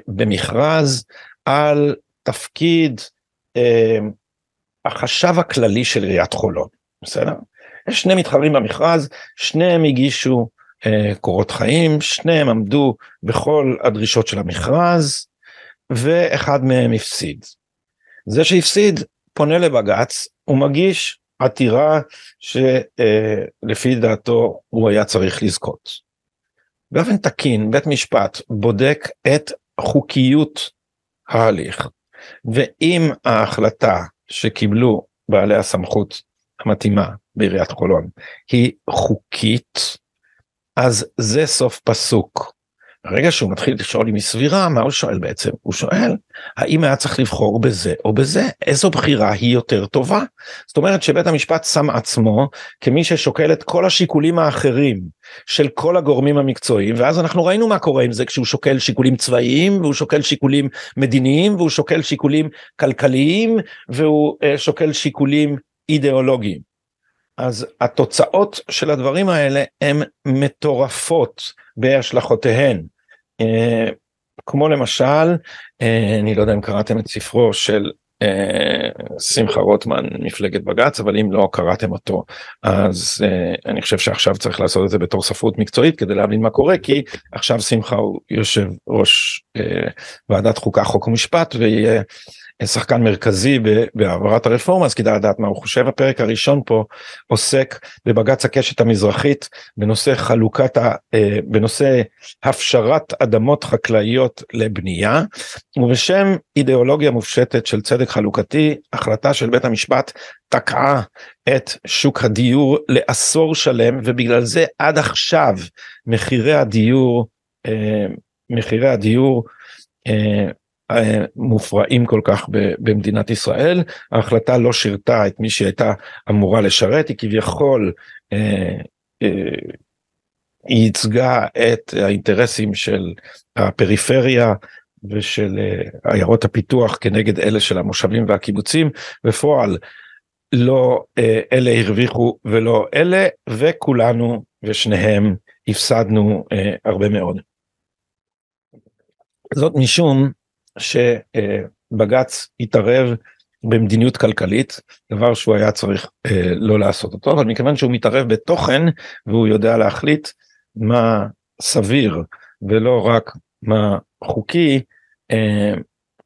במכרז על תפקיד החשב הכללי של עיריית חולון, בסדר? יש שני מתחרים במכרז, שניהם הגישו אה, קורות חיים, שניהם עמדו בכל הדרישות של המכרז, ואחד מהם הפסיד. זה שהפסיד פונה לבג"ץ, הוא מגיש עתירה שלפי אה, דעתו הוא היה צריך לזכות. באופן תקין בית משפט בודק את חוקיות ההליך ואם ההחלטה שקיבלו בעלי הסמכות המתאימה בעיריית חולון היא חוקית, אז זה סוף פסוק. ברגע שהוא מתחיל לשאול אם היא סבירה, מה הוא שואל בעצם? הוא שואל, האם היה צריך לבחור בזה או בזה? איזו בחירה היא יותר טובה? זאת אומרת שבית המשפט שם עצמו כמי ששוקל את כל השיקולים האחרים של כל הגורמים המקצועיים, ואז אנחנו ראינו מה קורה עם זה כשהוא שוקל שיקולים צבאיים, והוא שוקל שיקולים מדיניים, והוא שוקל שיקולים כלכליים, והוא uh, שוקל שיקולים אידיאולוגיים. אז התוצאות של הדברים האלה הן מטורפות בהשלכותיהן. אה, כמו למשל, אה, אני לא יודע אם קראתם את ספרו של אה, שמחה רוטמן מפלגת בג"ץ אבל אם לא קראתם אותו אז אני חושב שעכשיו צריך לעשות את זה בתור ספרות מקצועית כדי להבין מה קורה כי עכשיו שמחה הוא יושב ראש ועדת חוקה חוק ומשפט ויהיה שחקן מרכזי בהעברת הרפורמה אז כדאי לדעת מה הוא חושב. הפרק הראשון פה עוסק בבג"ץ הקשת המזרחית בנושא חלוקת ה... אה, בנושא הפשרת אדמות חקלאיות לבנייה ובשם אידיאולוגיה מופשטת של צדק חלוקתי החלטה של בית המשפט תקעה את שוק הדיור לעשור שלם ובגלל זה עד עכשיו מחירי הדיור אה, מחירי הדיור אה, מופרעים כל כך במדינת ישראל ההחלטה לא שירתה את מי שהייתה אמורה לשרת היא כביכול אה, אה, היא ייצגה את האינטרסים של הפריפריה ושל אה, עיירות הפיתוח כנגד אלה של המושבים והקיבוצים בפועל לא אלה הרוויחו ולא אלה וכולנו ושניהם הפסדנו אה, הרבה מאוד. זאת משום שבג"ץ התערב במדיניות כלכלית, דבר שהוא היה צריך אה, לא לעשות אותו, אבל מכיוון שהוא מתערב בתוכן והוא יודע להחליט מה סביר ולא רק מה חוקי, אה,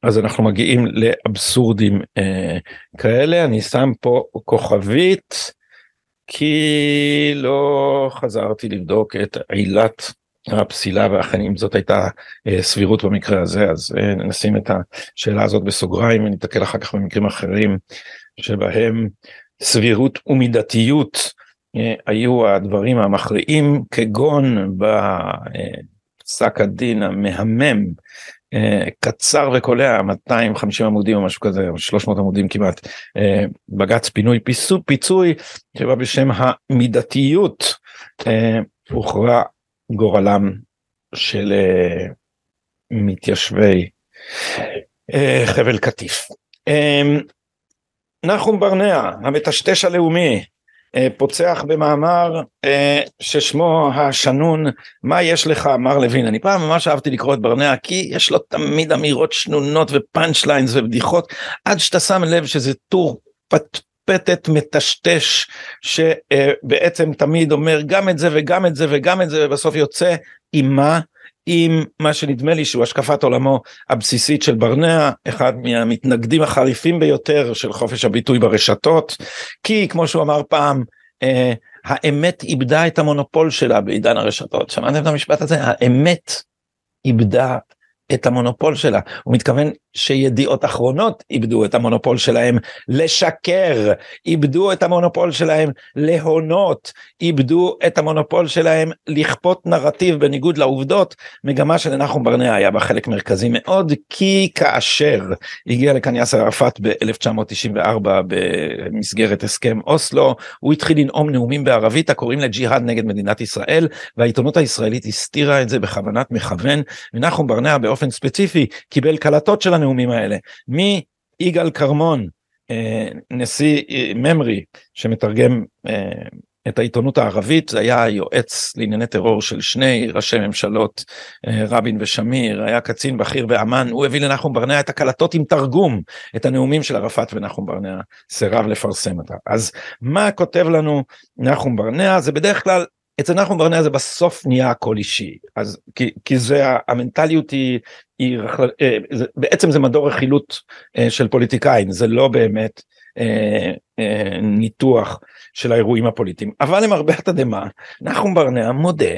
אז אנחנו מגיעים לאבסורדים אה, כאלה, אני שם פה כוכבית, כי לא חזרתי לבדוק את עילת הפסילה ואכן אם זאת הייתה אה, סבירות במקרה הזה אז אה, נשים את השאלה הזאת בסוגריים ונתקל אחר כך במקרים אחרים שבהם סבירות ומידתיות אה, היו הדברים המכריעים כגון בפסק הדין המהמם קצר וקולע 250 עמודים או משהו כזה 300 עמודים כמעט בג"ץ פינוי פיצוי שבא בשם המידתיות הוכרע גורלם של uh, מתיישבי uh, חבל קטיף. Um, נחום ברנע המטשטש הלאומי uh, פוצח במאמר uh, ששמו השנון מה יש לך? מר לוין. אני פעם ממש אהבתי לקרוא את ברנע כי יש לו תמיד אמירות שנונות ופאנצ' ליינס ובדיחות עד שאתה שם לב שזה טור פט, פטפטת מטשטש שבעצם תמיד אומר גם את זה וגם את זה וגם את זה ובסוף יוצא עם מה? עם מה שנדמה לי שהוא השקפת עולמו הבסיסית של ברנע, אחד מהמתנגדים החריפים ביותר של חופש הביטוי ברשתות, כי כמו שהוא אמר פעם, אה, האמת איבדה את המונופול שלה בעידן הרשתות. שמעתם את המשפט הזה? האמת איבדה את המונופול שלה. הוא מתכוון שידיעות אחרונות איבדו את המונופול שלהם לשקר, איבדו את המונופול שלהם להונות, איבדו את המונופול שלהם לכפות נרטיב בניגוד לעובדות, מגמה שלנחום ברנע היה בה חלק מרכזי מאוד, כי כאשר הגיע לכאן יאסר ערפאת ב-1994 במסגרת הסכם אוסלו, הוא התחיל לנאום נאומים בערבית הקוראים לג'יהאד נגד מדינת ישראל, והעיתונות הישראלית הסתירה את זה בכוונת מכוון, ונחום ברנע באופן ספציפי קיבל קלטות של הנאומים האלה. מיגאל כרמון אה, נשיא אה, ממרי שמתרגם אה, את העיתונות הערבית. היה יועץ לענייני טרור של שני ראשי ממשלות רבין ושמיר. היה קצין בכיר באמ"ן הוא הביא לנחום ברנע את הקלטות עם תרגום את הנאומים של ערפאת ונחום ברנע. סירב לפרסם אותה. אז מה כותב לנו נחום ברנע? זה בדרך כלל אצל נחום ברנע זה בסוף נהיה הכל אישי. אז כי, כי זה המנטליות היא, היא אה, בעצם זה מדור רכילות אה, של פוליטיקאים. זה לא באמת אה, ניתוח של האירועים הפוליטיים. אבל למרבה התדהמה נחום ברנע מודה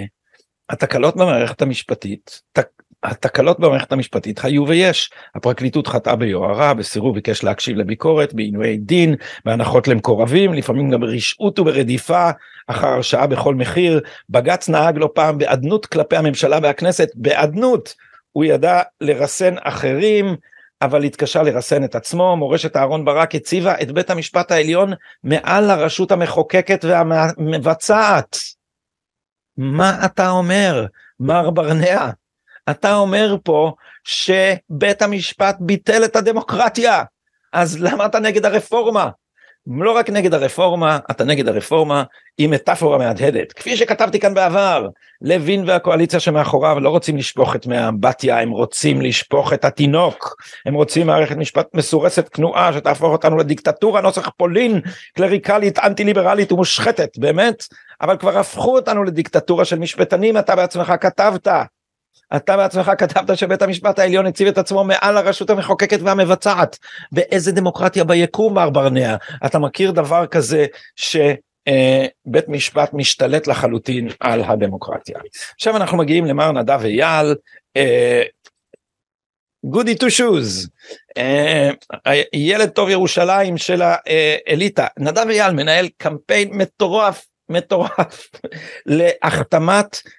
התקלות במערכת המשפטית תק, התקלות במערכת המשפטית היו ויש. הפרקליטות חטאה ביוהרה, בסירוב ביקש להקשיב לביקורת, בעינויי דין, בהנחות למקורבים, לפעמים גם ברשעות וברדיפה אחר הרשעה בכל מחיר. בג"ץ נהג לא פעם באדנות כלפי הממשלה והכנסת, באדנות. הוא ידע לרסן אחרים, אבל התקשה לרסן את עצמו. מורשת אהרן ברק הציבה את בית המשפט העליון מעל הרשות המחוקקת והמבצעת. מה אתה אומר, מר ברנע? אתה אומר פה שבית המשפט ביטל את הדמוקרטיה, אז למה אתה נגד הרפורמה? לא רק נגד הרפורמה, אתה נגד הרפורמה היא מטאפורה מהדהדת. כפי שכתבתי כאן בעבר, לוין והקואליציה שמאחוריו לא רוצים לשפוך את מי האמבטיה, הם רוצים לשפוך את התינוק. הם רוצים מערכת משפט מסורסת כנועה שתהפוך אותנו לדיקטטורה נוסח פולין, קלריקלית, אנטי ליברלית ומושחתת, באמת. אבל כבר הפכו אותנו לדיקטטורה של משפטנים, אתה בעצמך כתבת. אתה בעצמך כתבת שבית המשפט העליון הציב את עצמו מעל הרשות המחוקקת והמבצעת. באיזה דמוקרטיה ביקום מר ברנע? אתה מכיר דבר כזה שבית משפט משתלט לחלוטין על הדמוקרטיה. עכשיו אנחנו מגיעים למר נדב אייל. גודי טו שוז, ילד טוב ירושלים של האליטה, נדב אייל מנהל קמפיין מטורף מטורף (laughs) להחתמת אה,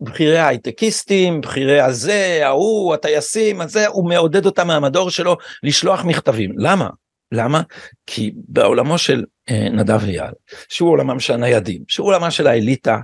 בכירי ההייטקיסטים, בכירי הזה, ההוא, הטייסים, הזה, הוא מעודד אותם מהמדור שלו לשלוח מכתבים. למה? למה? כי בעולמו של אה, נדב אייל, שהוא עולמם של הניידים, שהוא עולמה של האליטה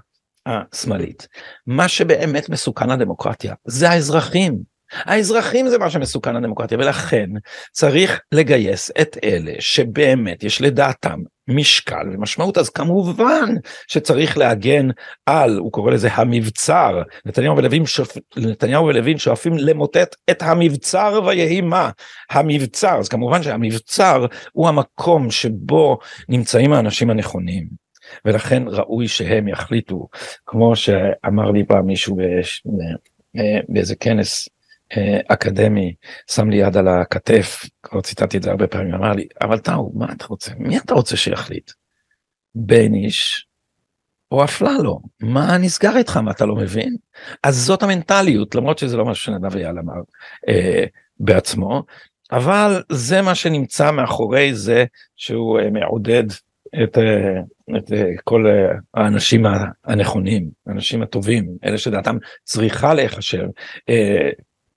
השמאלית, מה שבאמת מסוכן לדמוקרטיה זה האזרחים. האזרחים זה מה שמסוכן לדמוקרטיה ולכן צריך לגייס את אלה שבאמת יש לדעתם משקל ומשמעות. אז כמובן שצריך להגן על הוא קורא לזה המבצר. נתניהו ולוין שופ... נתניהו ולוין שואפים למוטט את המבצר ויהי מה? המבצר. אז כמובן שהמבצר הוא המקום שבו נמצאים האנשים הנכונים. ולכן ראוי שהם יחליטו. כמו שאמר לי פעם מישהו באיזה כנס אה, אקדמי שם לי יד על הכתף, כבר ציטטתי את זה הרבה פעמים, אמר לי, אבל טאו, מה אתה רוצה? מי אתה רוצה שיחליט? בניש או אפללו, מה נסגר איתך, מה אתה לא מבין? אז זאת המנטליות, למרות שזה לא משהו שנדב אייל אמר אה, בעצמו, אבל זה מה שנמצא מאחורי זה שהוא אה, מעודד את, אה, את אה, כל אה, האנשים הנכונים, האנשים הטובים, אלה שדעתם צריכה להיחשב.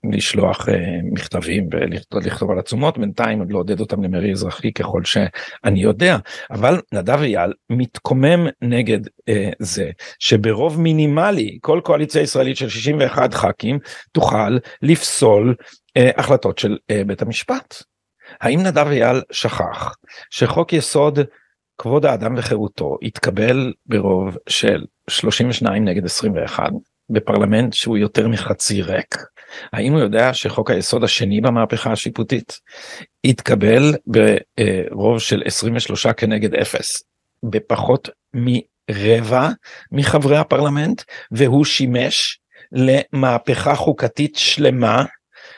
אה, לשלוח uh, מכתבים ולכתוב על עצומות. בינתיים עוד לעודד אותם למרי אזרחי ככל שאני יודע. אבל נדב אייל מתקומם נגד uh, זה שברוב מינימלי כל קואליציה ישראלית של 61 ח"כים תוכל לפסול uh, החלטות של uh, בית המשפט. האם נדב אייל שכח שחוק יסוד כבוד האדם וחירותו התקבל ברוב של 32 נגד 21 בפרלמנט שהוא יותר מחצי ריק האם הוא יודע שחוק היסוד השני במהפכה השיפוטית התקבל ברוב של 23 כנגד 0 בפחות מרבע מחברי הפרלמנט והוא שימש למהפכה חוקתית שלמה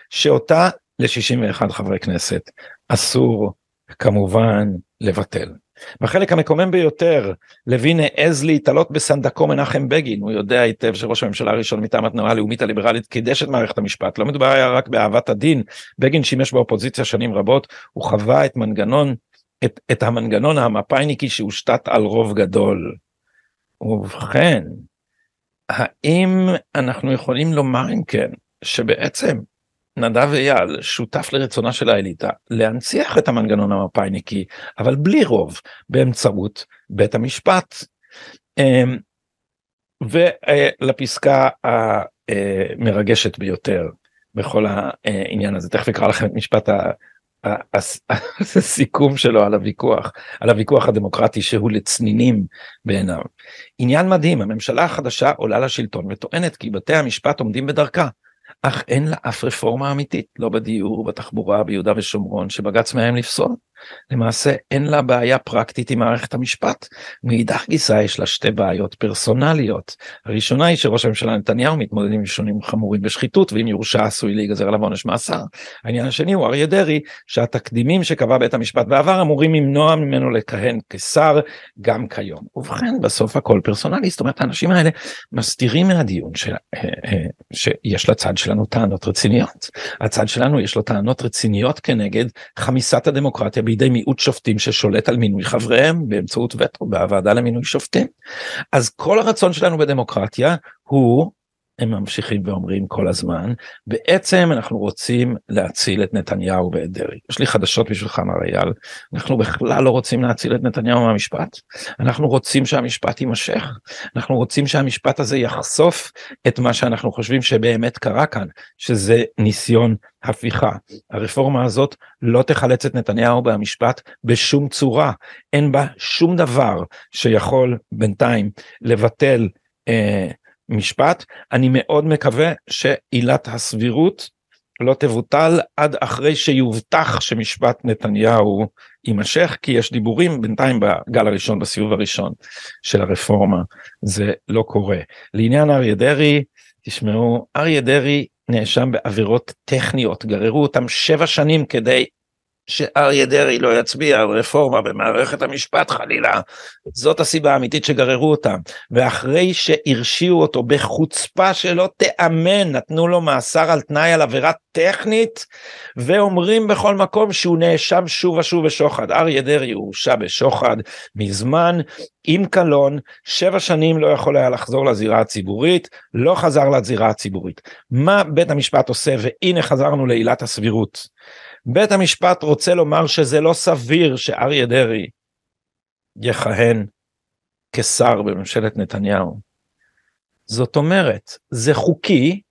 שאותה ל-61 חברי כנסת אסור כמובן לבטל. בחלק המקומם ביותר לוין העז להתעלות בסנדקו מנחם בגין. הוא יודע היטב שראש הממשלה הראשון מטעם התנועה הלאומית הליברלית קידש את מערכת המשפט. לא מדובר היה רק באהבת הדין. בגין שימש באופוזיציה שנים רבות. הוא חווה את מנגנון את, את המנגנון המפאיניקי שהושתת על רוב גדול. ובכן האם אנחנו יכולים לומר אם כן שבעצם נדב אייל שותף לרצונה של האליטה להנציח את המנגנון המפאיניקי אבל בלי רוב באמצעות בית המשפט. אמ, ולפסקה המרגשת ביותר בכל העניין הזה תכף אקרא לכם את משפט (laughs) הסיכום שלו על הוויכוח על הוויכוח הדמוקרטי שהוא לצנינים בעיניו. עניין מדהים הממשלה החדשה עולה לשלטון וטוענת כי בתי המשפט עומדים בדרכה. אך אין לה אף רפורמה אמיתית, לא בדיור, בתחבורה, ביהודה ושומרון, שבג"ץ מאיים לפסול. למעשה אין לה בעיה פרקטית עם מערכת המשפט. מאידך גיסא יש לה שתי בעיות פרסונליות. הראשונה היא שראש הממשלה נתניהו מתמודד עם שונים חמורים בשחיתות ואם יורשע עשוי להיגזר עליו עונש מאסר. העניין השני הוא אריה דרעי שהתקדימים שקבע בית המשפט בעבר אמורים למנוע ממנו לכהן כשר גם כיום. ובכן בסוף הכל פרסונלי זאת אומרת האנשים האלה מסתירים מהדיון ש... אה, אה, שיש לצד שלנו טענות רציניות. הצד שלנו יש לו טענות רציניות כנגד חמיסת הדמוקרטיה בידי מיעוט שופטים ששולט על מינוי חבריהם באמצעות וטו בוועדה למינוי שופטים. אז כל הרצון שלנו בדמוקרטיה הוא הם ממשיכים ואומרים כל הזמן בעצם אנחנו רוצים להציל את נתניהו ואת דרעי. יש לי חדשות בשבילך מר אייל אנחנו בכלל לא רוצים להציל את נתניהו מהמשפט אנחנו רוצים שהמשפט יימשך אנחנו רוצים שהמשפט הזה יחשוף את מה שאנחנו חושבים שבאמת קרה כאן שזה ניסיון הפיכה. הרפורמה הזאת לא תחלץ את נתניהו במשפט בשום צורה אין בה שום דבר שיכול בינתיים לבטל אה, משפט אני מאוד מקווה שעילת הסבירות לא תבוטל עד אחרי שיובטח שמשפט נתניהו יימשך כי יש דיבורים בינתיים בגל הראשון בסיבוב הראשון של הרפורמה זה לא קורה. לעניין אריה דרעי תשמעו אריה דרעי נאשם בעבירות טכניות גררו אותם שבע שנים כדי שאריה דרעי לא יצביע על רפורמה במערכת המשפט חלילה, זאת הסיבה האמיתית שגררו אותם. ואחרי שהרשיעו אותו בחוצפה שלא תיאמן, נתנו לו מאסר על תנאי על עבירה טכנית, ואומרים בכל מקום שהוא נאשם שוב ושוב בשוחד. אריה דרעי הורשע בשוחד מזמן, עם קלון, שבע שנים לא יכול היה לחזור לזירה הציבורית, לא חזר לזירה הציבורית. מה בית המשפט עושה, והנה חזרנו לעילת הסבירות. בית המשפט רוצה לומר שזה לא סביר שאריה דרעי יכהן כשר בממשלת נתניהו. זאת אומרת, זה חוקי,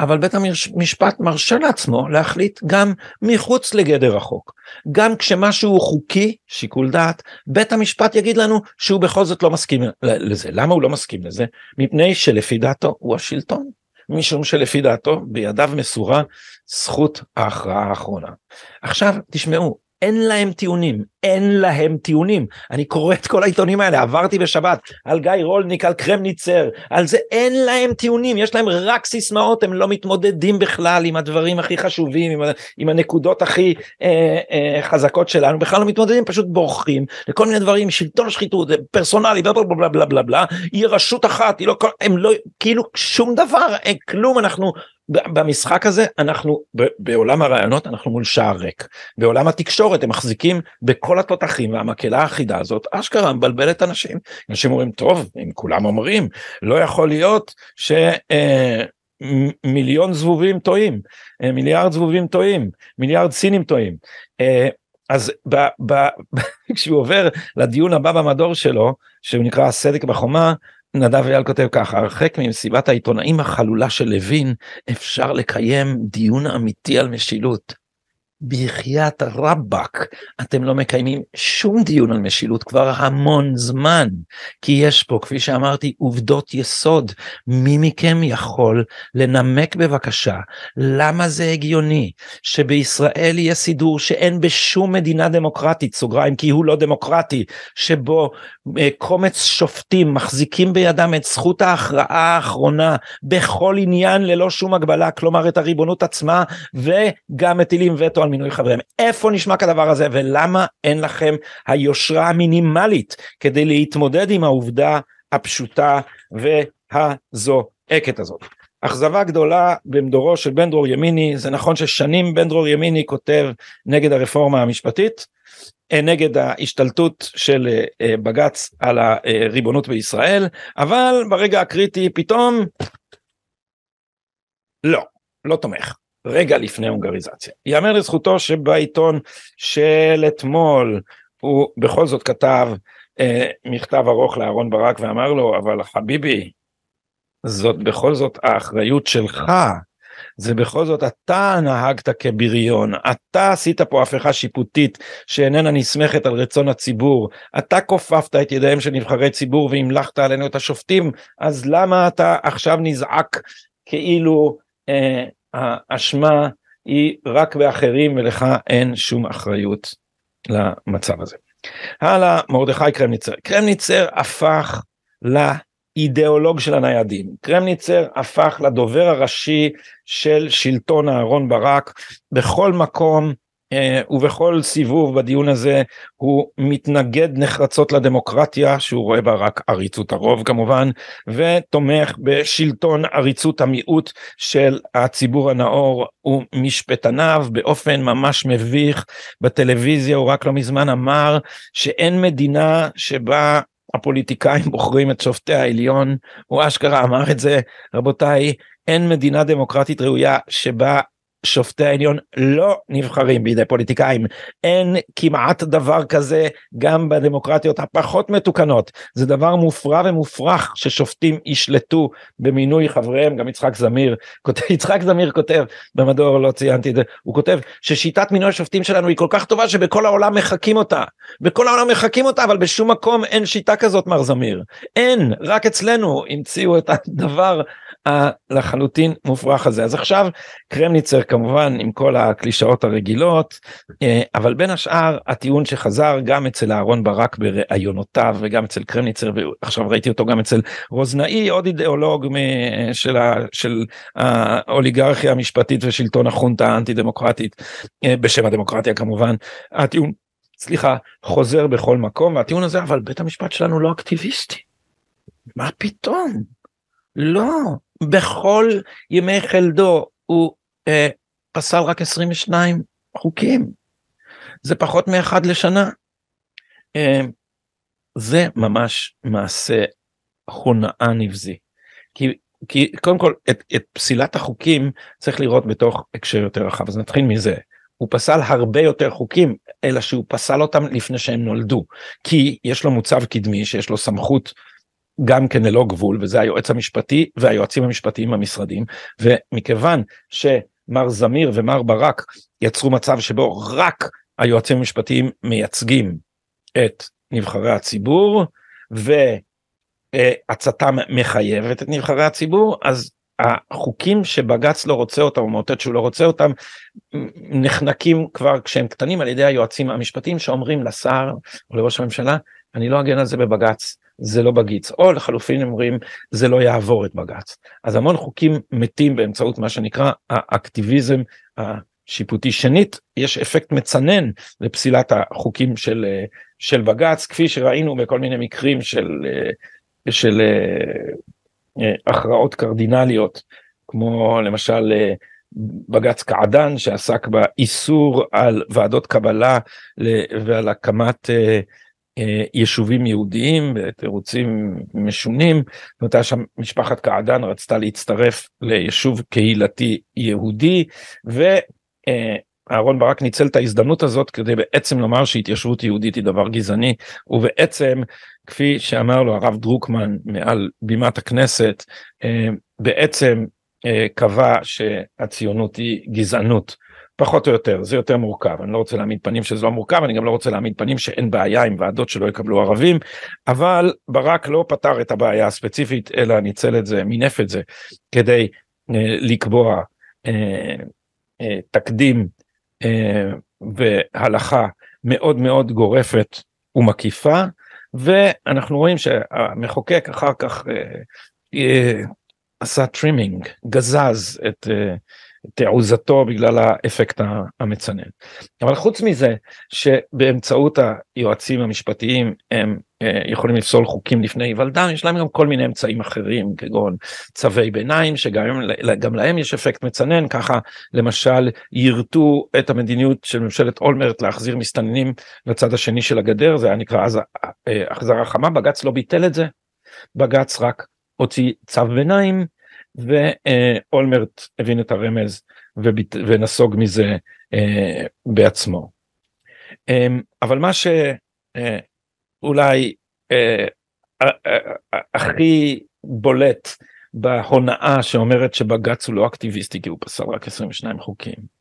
אבל בית המשפט מרשה לעצמו להחליט גם מחוץ לגדר החוק. גם כשמשהו הוא חוקי, שיקול דעת, בית המשפט יגיד לנו שהוא בכל זאת לא מסכים לזה. למה הוא לא מסכים לזה? מפני שלפי דעתו הוא השלטון. משום שלפי דעתו בידיו מסורה זכות ההכרעה האחרונה. עכשיו תשמעו אין להם טיעונים, אין להם טיעונים. אני קורא את כל העיתונים האלה, עברתי בשבת על גיא רולניק, על קרמניצר, על זה אין להם טיעונים, יש להם רק סיסמאות, הם לא מתמודדים בכלל עם הדברים הכי חשובים, עם, עם הנקודות הכי אה, אה, חזקות שלנו, בכלל לא מתמודדים, פשוט בורחים לכל מיני דברים, שלטון שחיתות, פרסונלי, בלה בלה בלה בלה בלה היא רשות אחת, היא לא, הם לא, כאילו שום דבר, כלום, אנחנו במשחק הזה אנחנו בעולם הרעיונות אנחנו מול שער ריק. בעולם התקשורת הם מחזיקים בכל התותחים והמקהלה האחידה הזאת אשכרה מבלבלת אנשים. אנשים אומרים טוב אם כולם אומרים לא יכול להיות שמיליון אה, זבובים טועים אה, מיליארד זבובים טועים מיליארד סינים טועים. אה, אז ב, ב, (laughs) כשהוא עובר לדיון הבא במדור שלו שהוא נקרא הסדק בחומה נדב אייל כותב ככה, הרחק ממסיבת העיתונאים החלולה של לוין, אפשר לקיים דיון אמיתי על משילות. בחייאת רבאק, אתם לא מקיימים שום דיון על משילות כבר המון זמן, כי יש פה, כפי שאמרתי, עובדות יסוד. מי מכם יכול לנמק בבקשה למה זה הגיוני שבישראל יהיה סידור שאין בשום מדינה דמוקרטית, סוגריים, כי הוא לא דמוקרטי, שבו אה, קומץ שופטים מחזיקים בידם את זכות ההכרעה האחרונה בכל עניין ללא שום הגבלה, כלומר את הריבונות עצמה, וגם מטילים וטו על מינוי חבריהם. איפה נשמע כדבר הזה ולמה אין לכם היושרה המינימלית כדי להתמודד עם העובדה הפשוטה והזועקת הזאת. אכזבה גדולה במדורו של בן דרור ימיני, זה נכון ששנים בן דרור ימיני כותב נגד הרפורמה המשפטית, אה, נגד ההשתלטות של אה, אה, בג"ץ על הריבונות בישראל, אבל ברגע הקריטי פתאום לא, לא תומך. רגע לפני הונגריזציה. יאמר לזכותו שבעיתון של אתמול הוא בכל זאת כתב אה, מכתב ארוך לאהרון ברק ואמר לו אבל חביבי זאת בכל זאת האחריות שלך. זה בכל זאת אתה נהגת כבריון, אתה עשית פה הפיכה שיפוטית שאיננה נסמכת על רצון הציבור, אתה כופפת את ידיהם של נבחרי ציבור והמלכת עלינו את השופטים, אז למה אתה עכשיו נזעק כאילו אה, האשמה היא רק באחרים ולך אין שום אחריות למצב הזה. הלאה, מרדכי קרמניצר. קרמניצר הפך לאידיאולוג של הניידים. קרמניצר הפך לדובר הראשי של שלטון אהרון ברק בכל מקום ובכל סיבוב בדיון הזה הוא מתנגד נחרצות לדמוקרטיה שהוא רואה בה רק עריצות הרוב כמובן ותומך בשלטון עריצות המיעוט של הציבור הנאור ומשפטניו באופן ממש מביך. בטלוויזיה הוא רק לא מזמן אמר שאין מדינה שבה הפוליטיקאים בוחרים את שופטי העליון הוא אשכרה אמר את זה. רבותיי אין מדינה דמוקרטית ראויה שבה שופטי העליון לא נבחרים בידי פוליטיקאים. אין כמעט דבר כזה גם בדמוקרטיות הפחות מתוקנות. זה דבר מופרע ומופרך ששופטים ישלטו במינוי חבריהם. גם יצחק זמיר (laughs) כותב יצחק זמיר כותב במדור לא ציינתי את זה הוא כותב ששיטת מינוי השופטים שלנו היא כל כך טובה שבכל העולם מחקים אותה. בכל העולם מחקים אותה אבל בשום מקום אין שיטה כזאת מר זמיר. אין רק אצלנו המציאו את הדבר הלחלוטין מופרך הזה. אז עכשיו קרמניצר כמובן עם כל הקלישאות הרגילות אה, אבל בין השאר הטיעון שחזר גם אצל אהרון ברק בראיונותיו וגם אצל קרמניצר ועכשיו ראיתי אותו גם אצל רוזנאי עוד אידיאולוג של, ה, של האוליגרכיה המשפטית ושלטון החונטה האנטי דמוקרטית אה, בשם הדמוקרטיה כמובן הטיעון סליחה חוזר בכל מקום והטיעון הזה אבל בית המשפט שלנו לא אקטיביסטי. מה פתאום? לא בכל ימי חלדו הוא אה, פסל רק 22 חוקים. זה פחות מאחד לשנה. אה, זה ממש מעשה הונאה נבזי. כי, כי קודם כל את, את פסילת החוקים צריך לראות בתוך הקשר יותר רחב אז נתחיל מזה. הוא פסל הרבה יותר חוקים אלא שהוא פסל אותם לפני שהם נולדו כי יש לו מוצב קדמי שיש לו סמכות גם כן ללא גבול וזה היועץ המשפטי והיועצים המשפטיים במשרדים ומכיוון שמר זמיר ומר ברק יצרו מצב שבו רק היועצים המשפטיים מייצגים את נבחרי הציבור והצתם מחייבת את נבחרי הציבור אז החוקים שבג"ץ לא רוצה אותם או מאותת שהוא לא רוצה אותם נחנקים כבר כשהם קטנים על ידי היועצים המשפטיים שאומרים לשר או לראש הממשלה אני לא אגן על זה בבג"ץ זה לא בגיץ. או לחלופין אומרים זה לא יעבור את בג"ץ. אז המון חוקים מתים באמצעות מה שנקרא האקטיביזם השיפוטי. שנית יש אפקט מצנן לפסילת החוקים של של בג"ץ כפי שראינו בכל מיני מקרים של של הכרעות קרדינליות כמו למשל בג"ץ קעדאן שעסק באיסור על ועדות קבלה ועל הקמת יישובים יהודיים בתירוצים משונים. זאת אומרת, שם משפחת קעדאן רצתה להצטרף ליישוב קהילתי יהודי ואהרון ברק ניצל את ההזדמנות הזאת כדי בעצם לומר שהתיישבות יהודית היא דבר גזעני ובעצם כפי שאמר לו הרב דרוקמן מעל בימת הכנסת בעצם קבע שהציונות היא גזענות. פחות או יותר זה יותר מורכב. אני לא רוצה להעמיד פנים שזה לא מורכב אני גם לא רוצה להעמיד פנים שאין בעיה עם ועדות שלא יקבלו ערבים אבל ברק לא פתר את הבעיה הספציפית אלא ניצל את זה מינף את זה כדי אה, לקבוע אה, אה, תקדים אה, והלכה מאוד מאוד גורפת ומקיפה ואנחנו רואים שהמחוקק אחר כך אה, אה, עשה trimming גזז את אה, תעוזתו בגלל האפקט המצנן. אבל חוץ מזה שבאמצעות היועצים המשפטיים הם אה, יכולים לפסול חוקים לפני היוולדם יש להם גם כל מיני אמצעים אחרים כגון צווי ביניים שגם להם יש אפקט מצנן ככה למשל יירטו את המדיניות של ממשלת אולמרט להחזיר מסתננים לצד השני של הגדר זה היה נקרא אז אה, החזרה חמה בג"ץ לא ביטל את זה בג"ץ רק הוציא צו ביניים ואולמרט הבין את הרמז ונסוג מזה אה, בעצמו. אמ, אבל מה שאולי אה, הכי בולט בהונאה שאומרת שבג"ץ הוא לא אקטיביסטי כי הוא פסל רק 22 חוקים.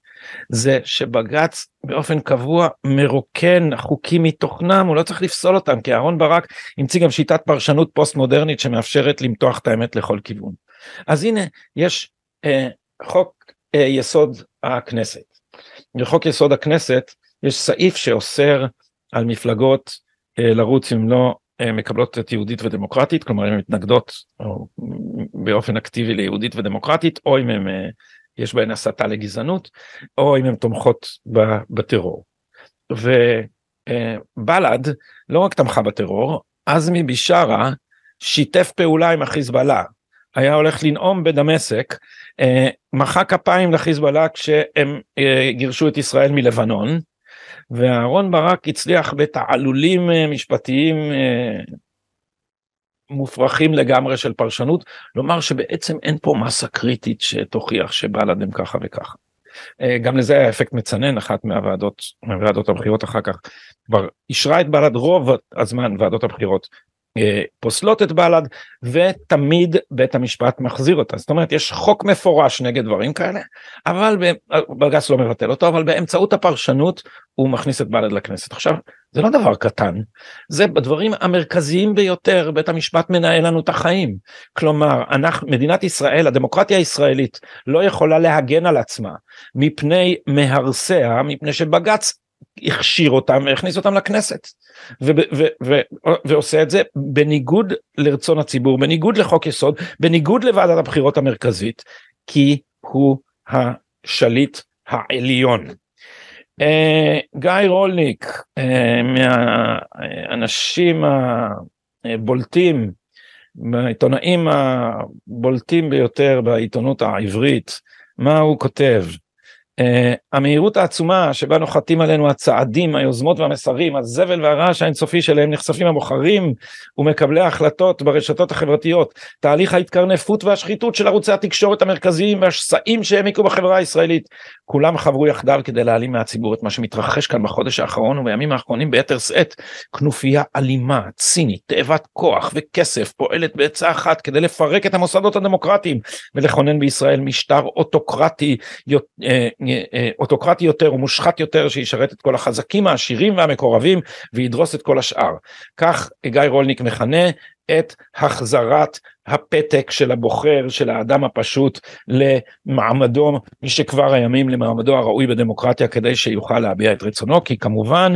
זה שבג"ץ באופן קבוע מרוקן חוקים מתוכנם הוא לא צריך לפסול אותם כי אהרן ברק המציא גם שיטת פרשנות פוסט מודרנית שמאפשרת למתוח את האמת לכל כיוון. אז הנה יש אה, חוק אה, יסוד הכנסת. בחוק יסוד הכנסת יש סעיף שאוסר על מפלגות אה, לרוץ אם לא אה, מקבלות את יהודית ודמוקרטית כלומר הן מתנגדות או, באופן אקטיבי ליהודית ודמוקרטית או אם הן אה, יש בהן הסתה לגזענות או אם הן תומכות בטרור. ובל"ד אה, לא רק תמכה בטרור עזמי בשארה שיתף פעולה עם החיזבאללה היה הולך לנאום בדמשק, אה, מחא כפיים לחיזבאללה כשהם אה, גירשו את ישראל מלבנון, ואהרון ברק הצליח בתעלולים אה, משפטיים מופרכים לגמרי של פרשנות, לומר שבעצם אין פה מסה קריטית שתוכיח שבל"ד הם ככה וככה. גם לזה היה אפקט מצנן, אחת מהוועדות, מהוועדות הבחירות אחר כך כבר אישרה את בל"ד רוב הזמן ועדות הבחירות פוסלות את בל"ד ותמיד בית המשפט מחזיר אותה. זאת אומרת יש חוק מפורש נגד דברים כאלה אבל בג"ץ לא מבטל אותו אבל באמצעות הפרשנות הוא מכניס את בל"ד לכנסת. עכשיו זה לא דבר קטן זה בדברים המרכזיים ביותר בית המשפט מנהל לנו את החיים. כלומר אנחנו מדינת ישראל הדמוקרטיה הישראלית לא יכולה להגן על עצמה מפני מהרסיה מפני שבג"ץ הכשיר אותם והכניס אותם לכנסת ו- ועושה את זה בניגוד לרצון הציבור בניגוד לחוק יסוד בניגוד לוועדת הבחירות המרכזית כי הוא השליט העליון. Uh, גיא רולניק uh, מהאנשים הבולטים מהעיתונאים הבולטים ביותר בעיתונות העברית מה הוא כותב המהירות העצומה שבה נוחתים עלינו הצעדים, היוזמות והמסרים, הזבל והרעש האינסופי שלהם נחשפים הבוחרים ומקבלי ההחלטות ברשתות החברתיות, תהליך ההתקרנפות והשחיתות של ערוצי התקשורת המרכזיים והשסעים שהעמיקו בחברה הישראלית, כולם חברו יחדיו כדי להעלים מהציבור את מה שמתרחש כאן בחודש האחרון ובימים האחרונים ביתר שאת, כנופיה אלימה, צינית, תאבת כוח וכסף פועלת בעצה אחת כדי לפרק את המוסדות הדמוקרטיים ולכונן בישראל משטר אוטוקרטי אה, אה, אוטוקרטי יותר ומושחת יותר שישרת את כל החזקים העשירים והמקורבים וידרוס את כל השאר. כך גיא רולניק מכנה את החזרת הפתק של הבוחר של האדם הפשוט למעמדו משכבר הימים למעמדו הראוי בדמוקרטיה כדי שיוכל להביע את רצונו כי כמובן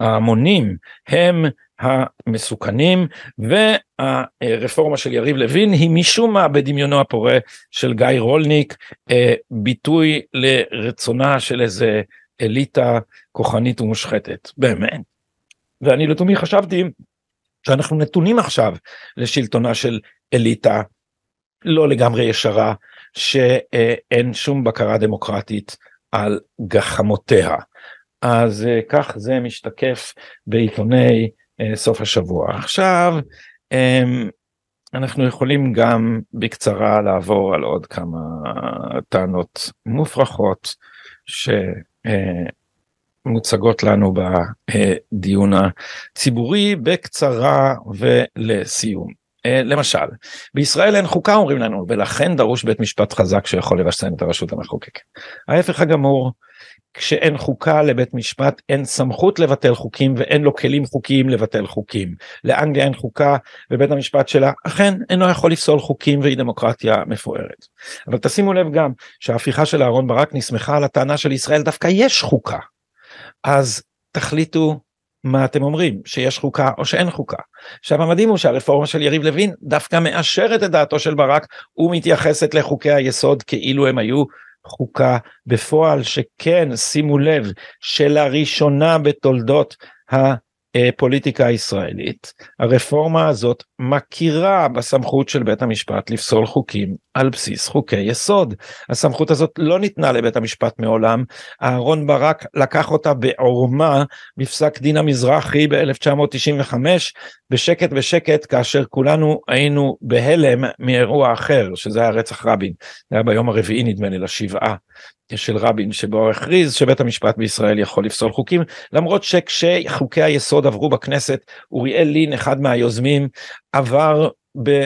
ההמונים הם המסוכנים והרפורמה של יריב לוין היא משום מה בדמיונו הפורה של גיא רולניק אה, ביטוי לרצונה של איזה אליטה כוחנית ומושחתת באמת. ואני לתומי חשבתי שאנחנו נתונים עכשיו לשלטונה של אליטה לא לגמרי ישרה שאין שום בקרה דמוקרטית על גחמותיה. אז אה, כך זה משתקף בעיתוני אה, סוף השבוע. עכשיו אמ, אנחנו יכולים גם בקצרה לעבור על עוד כמה טענות מופרכות שמוצגות לנו בדיון הציבורי בקצרה ולסיום. אה, למשל, בישראל אין חוקה אומרים לנו ולכן דרוש בית משפט חזק שיכול לרסן את הרשות המחוקקת. ההפך הגמור כשאין חוקה לבית משפט אין סמכות לבטל חוקים ואין לו כלים חוקיים לבטל חוקים. לאנגליה אין חוקה ובית המשפט שלה אכן אינו יכול לפסול חוקים והיא דמוקרטיה מפוארת. אבל תשימו לב גם שההפיכה של אהרן ברק נסמכה על הטענה של ישראל דווקא יש חוקה. אז תחליטו מה אתם אומרים שיש חוקה או שאין חוקה. עכשיו המדהים הוא שהרפורמה של יריב לוין דווקא מאשרת את דעתו של ברק ומתייחסת לחוקי היסוד כאילו הם היו חוקה בפועל שכן שימו לב שלראשונה בתולדות הפוליטיקה הישראלית הרפורמה הזאת מכירה בסמכות של בית המשפט לפסול חוקים על בסיס חוקי יסוד. הסמכות הזאת לא ניתנה לבית המשפט מעולם, אהרון ברק לקח אותה בעורמה בפסק דין המזרחי ב-1995 בשקט בשקט כאשר כולנו היינו בהלם מאירוע אחר שזה היה רצח רבין, זה היה ביום הרביעי נדמה לי לשבעה של רבין שבו הכריז שבית המשפט בישראל יכול לפסול חוקים למרות שכשחוקי היסוד עברו בכנסת אוריאל לין אחד מהיוזמים עבר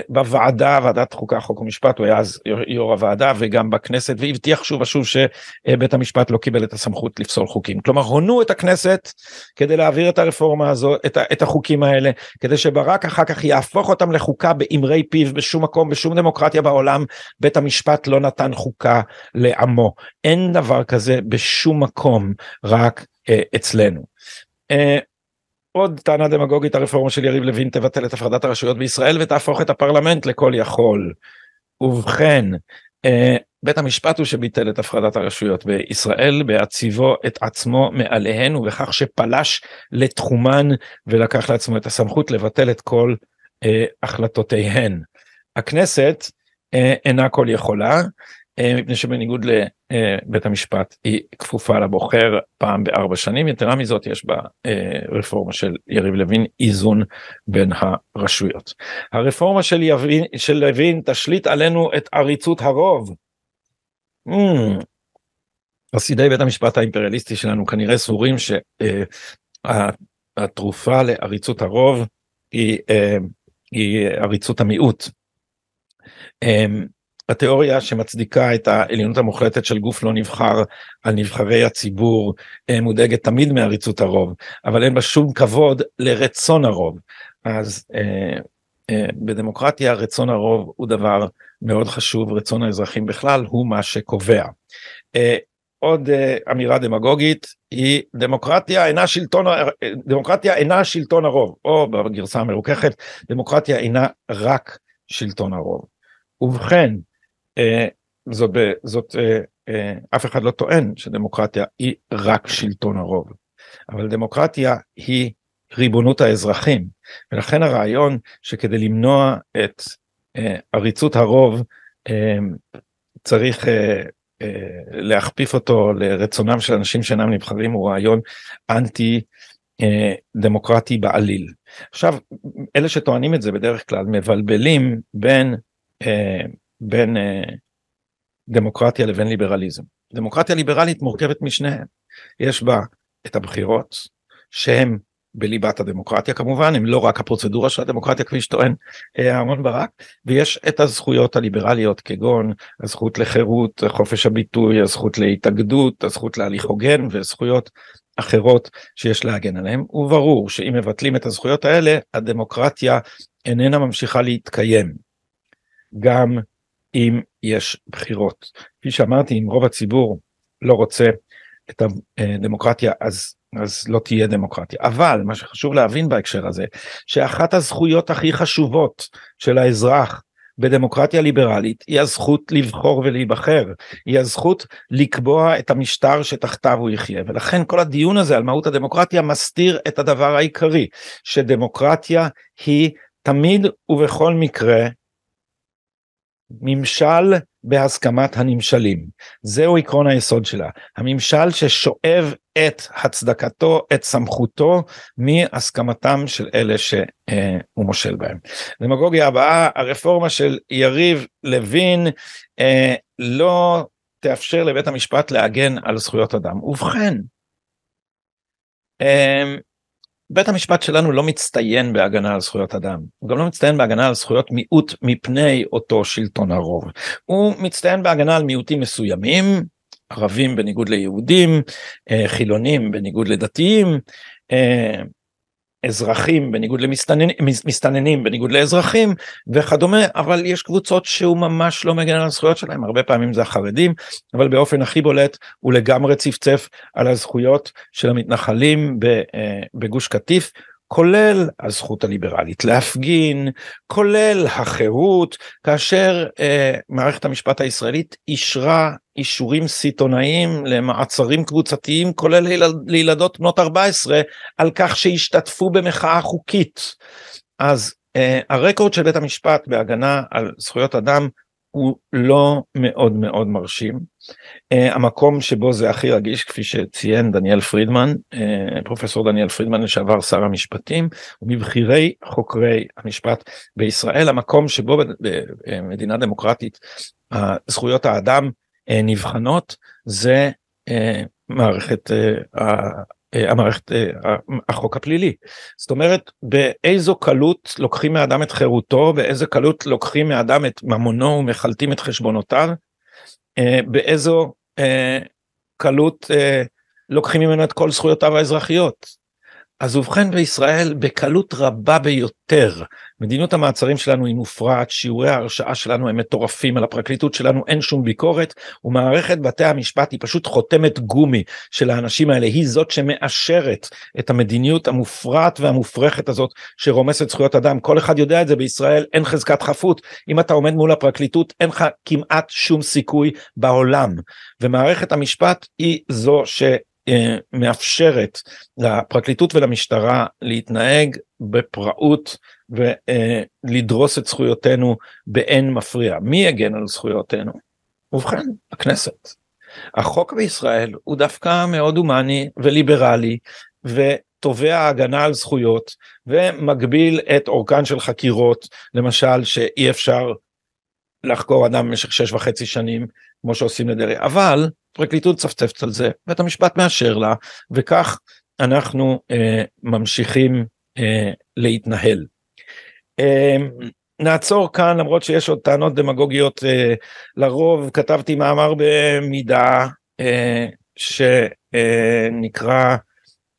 בוועדה ועדת חוקה חוק ומשפט הוא היה אז יו"ר הוועדה וגם בכנסת והבטיח שוב ושוב שבית המשפט לא קיבל את הסמכות לפסול חוקים כלומר הונו את הכנסת כדי להעביר את הרפורמה הזו את, את החוקים האלה כדי שברק אחר כך יהפוך אותם לחוקה באמרי פיו בשום מקום בשום דמוקרטיה בעולם בית המשפט לא נתן חוקה לעמו אין דבר כזה בשום מקום רק אה, אצלנו. אה, עוד טענה דמגוגית הרפורמה של יריב לוין תבטל את הפרדת הרשויות בישראל ותהפוך את הפרלמנט לכל יכול. ובכן אה, בית המשפט הוא שביטל את הפרדת הרשויות בישראל בהציבו את עצמו מעליהן ובכך שפלש לתחומן ולקח לעצמו את הסמכות לבטל את כל אה, החלטותיהן. הכנסת אה, אינה כל יכולה מפני שבניגוד לבית המשפט היא כפופה לבוחר פעם בארבע שנים יתרה מזאת יש בה אה, של יריב לוין איזון בין הרשויות. הרפורמה של, יבין, של לוין תשליט עלינו את עריצות הרוב. Mm. חסידי בית המשפט האימפריאליסטי שלנו כנראה סבורים שהתרופה לעריצות הרוב היא, היא עריצות המיעוט. התיאוריה שמצדיקה את העליונות המוחלטת של גוף לא נבחר על נבחרי הציבור אה, מודאגת תמיד מעריצות הרוב אבל אין בה שום כבוד לרצון הרוב אז אה, אה, בדמוקרטיה רצון הרוב הוא דבר מאוד חשוב רצון האזרחים בכלל הוא מה שקובע. אה, עוד אה, אמירה דמגוגית היא דמוקרטיה אינה שלטון דמוקרטיה אינה שלטון הרוב או בגרסה המרוככת דמוקרטיה אינה רק שלטון הרוב. ובכן אה, זאת, זאת אה, אה, אף אחד לא טוען שדמוקרטיה היא רק שלטון הרוב, אבל דמוקרטיה היא ריבונות האזרחים, ולכן הרעיון שכדי למנוע את עריצות הרוב צריך להכפיף אותו לרצונם של אנשים שאינם נבחרים הוא רעיון אנטי דמוקרטי בעליל. עכשיו אלה שטוענים את זה בדרך כלל מבלבלים בין בין דמוקרטיה לבין ליברליזם. דמוקרטיה ליברלית מורכבת משניהם. יש בה את הבחירות שהם בליבת הדמוקרטיה כמובן הם לא רק הפרוצדורה של הדמוקרטיה כפי שטוען אה, אהרן ברק ויש את הזכויות הליברליות כגון הזכות לחירות חופש הביטוי הזכות להתאגדות הזכות להליך הוגן וזכויות אחרות שיש להגן עליהם וברור שאם מבטלים את הזכויות האלה הדמוקרטיה איננה ממשיכה להתקיים גם אם יש בחירות. כפי שאמרתי אם רוב הציבור לא רוצה את הדמוקרטיה אז אז לא תהיה דמוקרטיה. אבל מה שחשוב להבין בהקשר הזה שאחת הזכויות הכי חשובות של האזרח בדמוקרטיה ליברלית היא הזכות לבחור ולהיבחר. היא הזכות לקבוע את המשטר שתחתיו הוא יחיה. ולכן כל הדיון הזה על מהות הדמוקרטיה מסתיר את הדבר העיקרי שדמוקרטיה היא תמיד ובכל מקרה ממשל בהסכמת הנמשלים. זהו עקרון היסוד שלה. הממשל ששואב את הצדקתו, את סמכותו, מהסכמתם של אלה שהוא מושל בהם. דמגוגיה הבאה, הרפורמה של יריב לוין אה, לא תאפשר לבית המשפט להגן על זכויות אדם. ובכן, אה, בית המשפט שלנו לא מצטיין בהגנה על זכויות אדם, הוא גם לא מצטיין בהגנה על זכויות מיעוט מפני אותו שלטון הרוב. הוא מצטיין בהגנה על מיעוטים מסוימים, ערבים בניגוד ליהודים, אה, חילונים בניגוד לדתיים, אה, אזרחים בניגוד למסתננים בניגוד לאזרחים וכדומה אבל יש קבוצות שהוא ממש לא מגן על הזכויות שלהם. הרבה פעמים זה החרדים אבל באופן הכי בולט הוא לגמרי צפצף על הזכויות של המתנחלים אה, בגוש קטיף כולל הזכות הליברלית להפגין, כולל החירות, כאשר אה, מערכת המשפט הישראלית אישרה אישורים סיטונאיים למעצרים קבוצתיים, כולל לילד, לילדות בנות 14, על כך שהשתתפו במחאה חוקית. אז אה, הרקורד של בית המשפט בהגנה על זכויות אדם הוא לא מאוד מאוד מרשים. Uh, המקום שבו זה הכי רגיש כפי שציין דניאל פרידמן, uh, פרופסור דניאל פרידמן לשעבר שר המשפטים, הוא מבכירי חוקרי המשפט בישראל, המקום שבו במדינה דמוקרטית uh, זכויות האדם uh, נבחנות זה uh, מערכת uh, אה, המערכת, אה, החוק הפלילי. זאת אומרת, באיזו קלות לוקחים מאדם את חירותו, באיזו קלות לוקחים מאדם את ממונו ומחלטים את חשבונותיו, אה, באיזו קלות לוקחים ממנו את כל זכויותיו האזרחיות. אז ובכן בישראל בקלות רבה ביותר. מדיניות המעצרים שלנו היא מופרעת שיעורי ההרשעה שלנו הם מטורפים על הפרקליטות שלנו אין שום ביקורת ומערכת בתי המשפט היא פשוט חותמת גומי של האנשים האלה. היא זאת שמאשרת את המדיניות המופרעת והמופרכת הזאת שרומסת זכויות אדם. כל אחד יודע את זה בישראל אין חזקת חפות. אם אתה עומד מול הפרקליטות אין לך כמעט שום סיכוי בעולם. ומערכת המשפט היא זו ש... אה, מאפשרת לפרקליטות ולמשטרה להתנהג בפראות ולדרוס את זכויותינו באין מפריע. מי יגן על זכויותינו? ובכן, הכנסת. החוק בישראל הוא דווקא מאוד הומני וליברלי ותובע הגנה על זכויות ומגביל את אורכן של חקירות למשל שאי אפשר לחקור אדם במשך שש וחצי שנים כמו שעושים לדרעי אבל פרקליטות צפצפת על זה בית המשפט מאשר לה וכך אנחנו אה, ממשיכים אה, להתנהל. אה, נעצור כאן למרות שיש עוד טענות דמגוגיות אה, לרוב כתבתי מאמר במידה אה, שנקרא אה,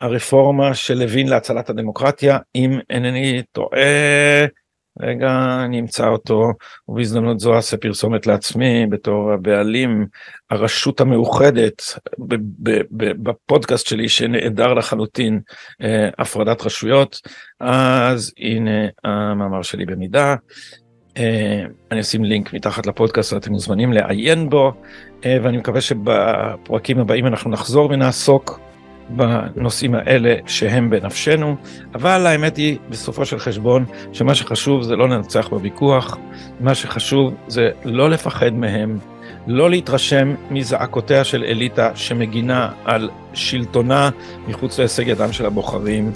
הרפורמה של לוין להצלת הדמוקרטיה אם אינני טועה רגע אני אמצא אותו ובהזדמנות זו אעשה פרסומת לעצמי בתור הבעלים הרשות המאוחדת בפודקאסט שלי שנעדר לחלוטין אה, הפרדת רשויות אז הנה המאמר שלי במידה. אה, אני אשים לינק מתחת לפודקאסט ואתם מוזמנים לעיין בו אה, ואני מקווה שבפרקים הבאים אנחנו נחזור ונעסוק בנושאים האלה שהם בנפשנו, אבל האמת היא בסופו של חשבון שמה שחשוב זה לא לנצח בוויכוח, מה שחשוב זה לא לפחד מהם לא להתרשם מזעקותיה של אליטה שמגינה על שלטונה מחוץ להישג ידם של הבוחרים,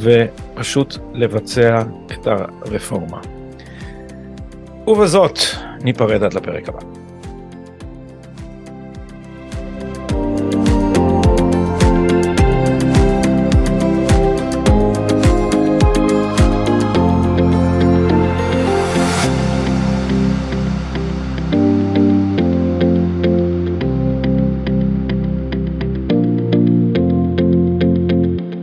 ופשוט לבצע את הרפורמה. ובזאת ניפרד עד לפרק הבא.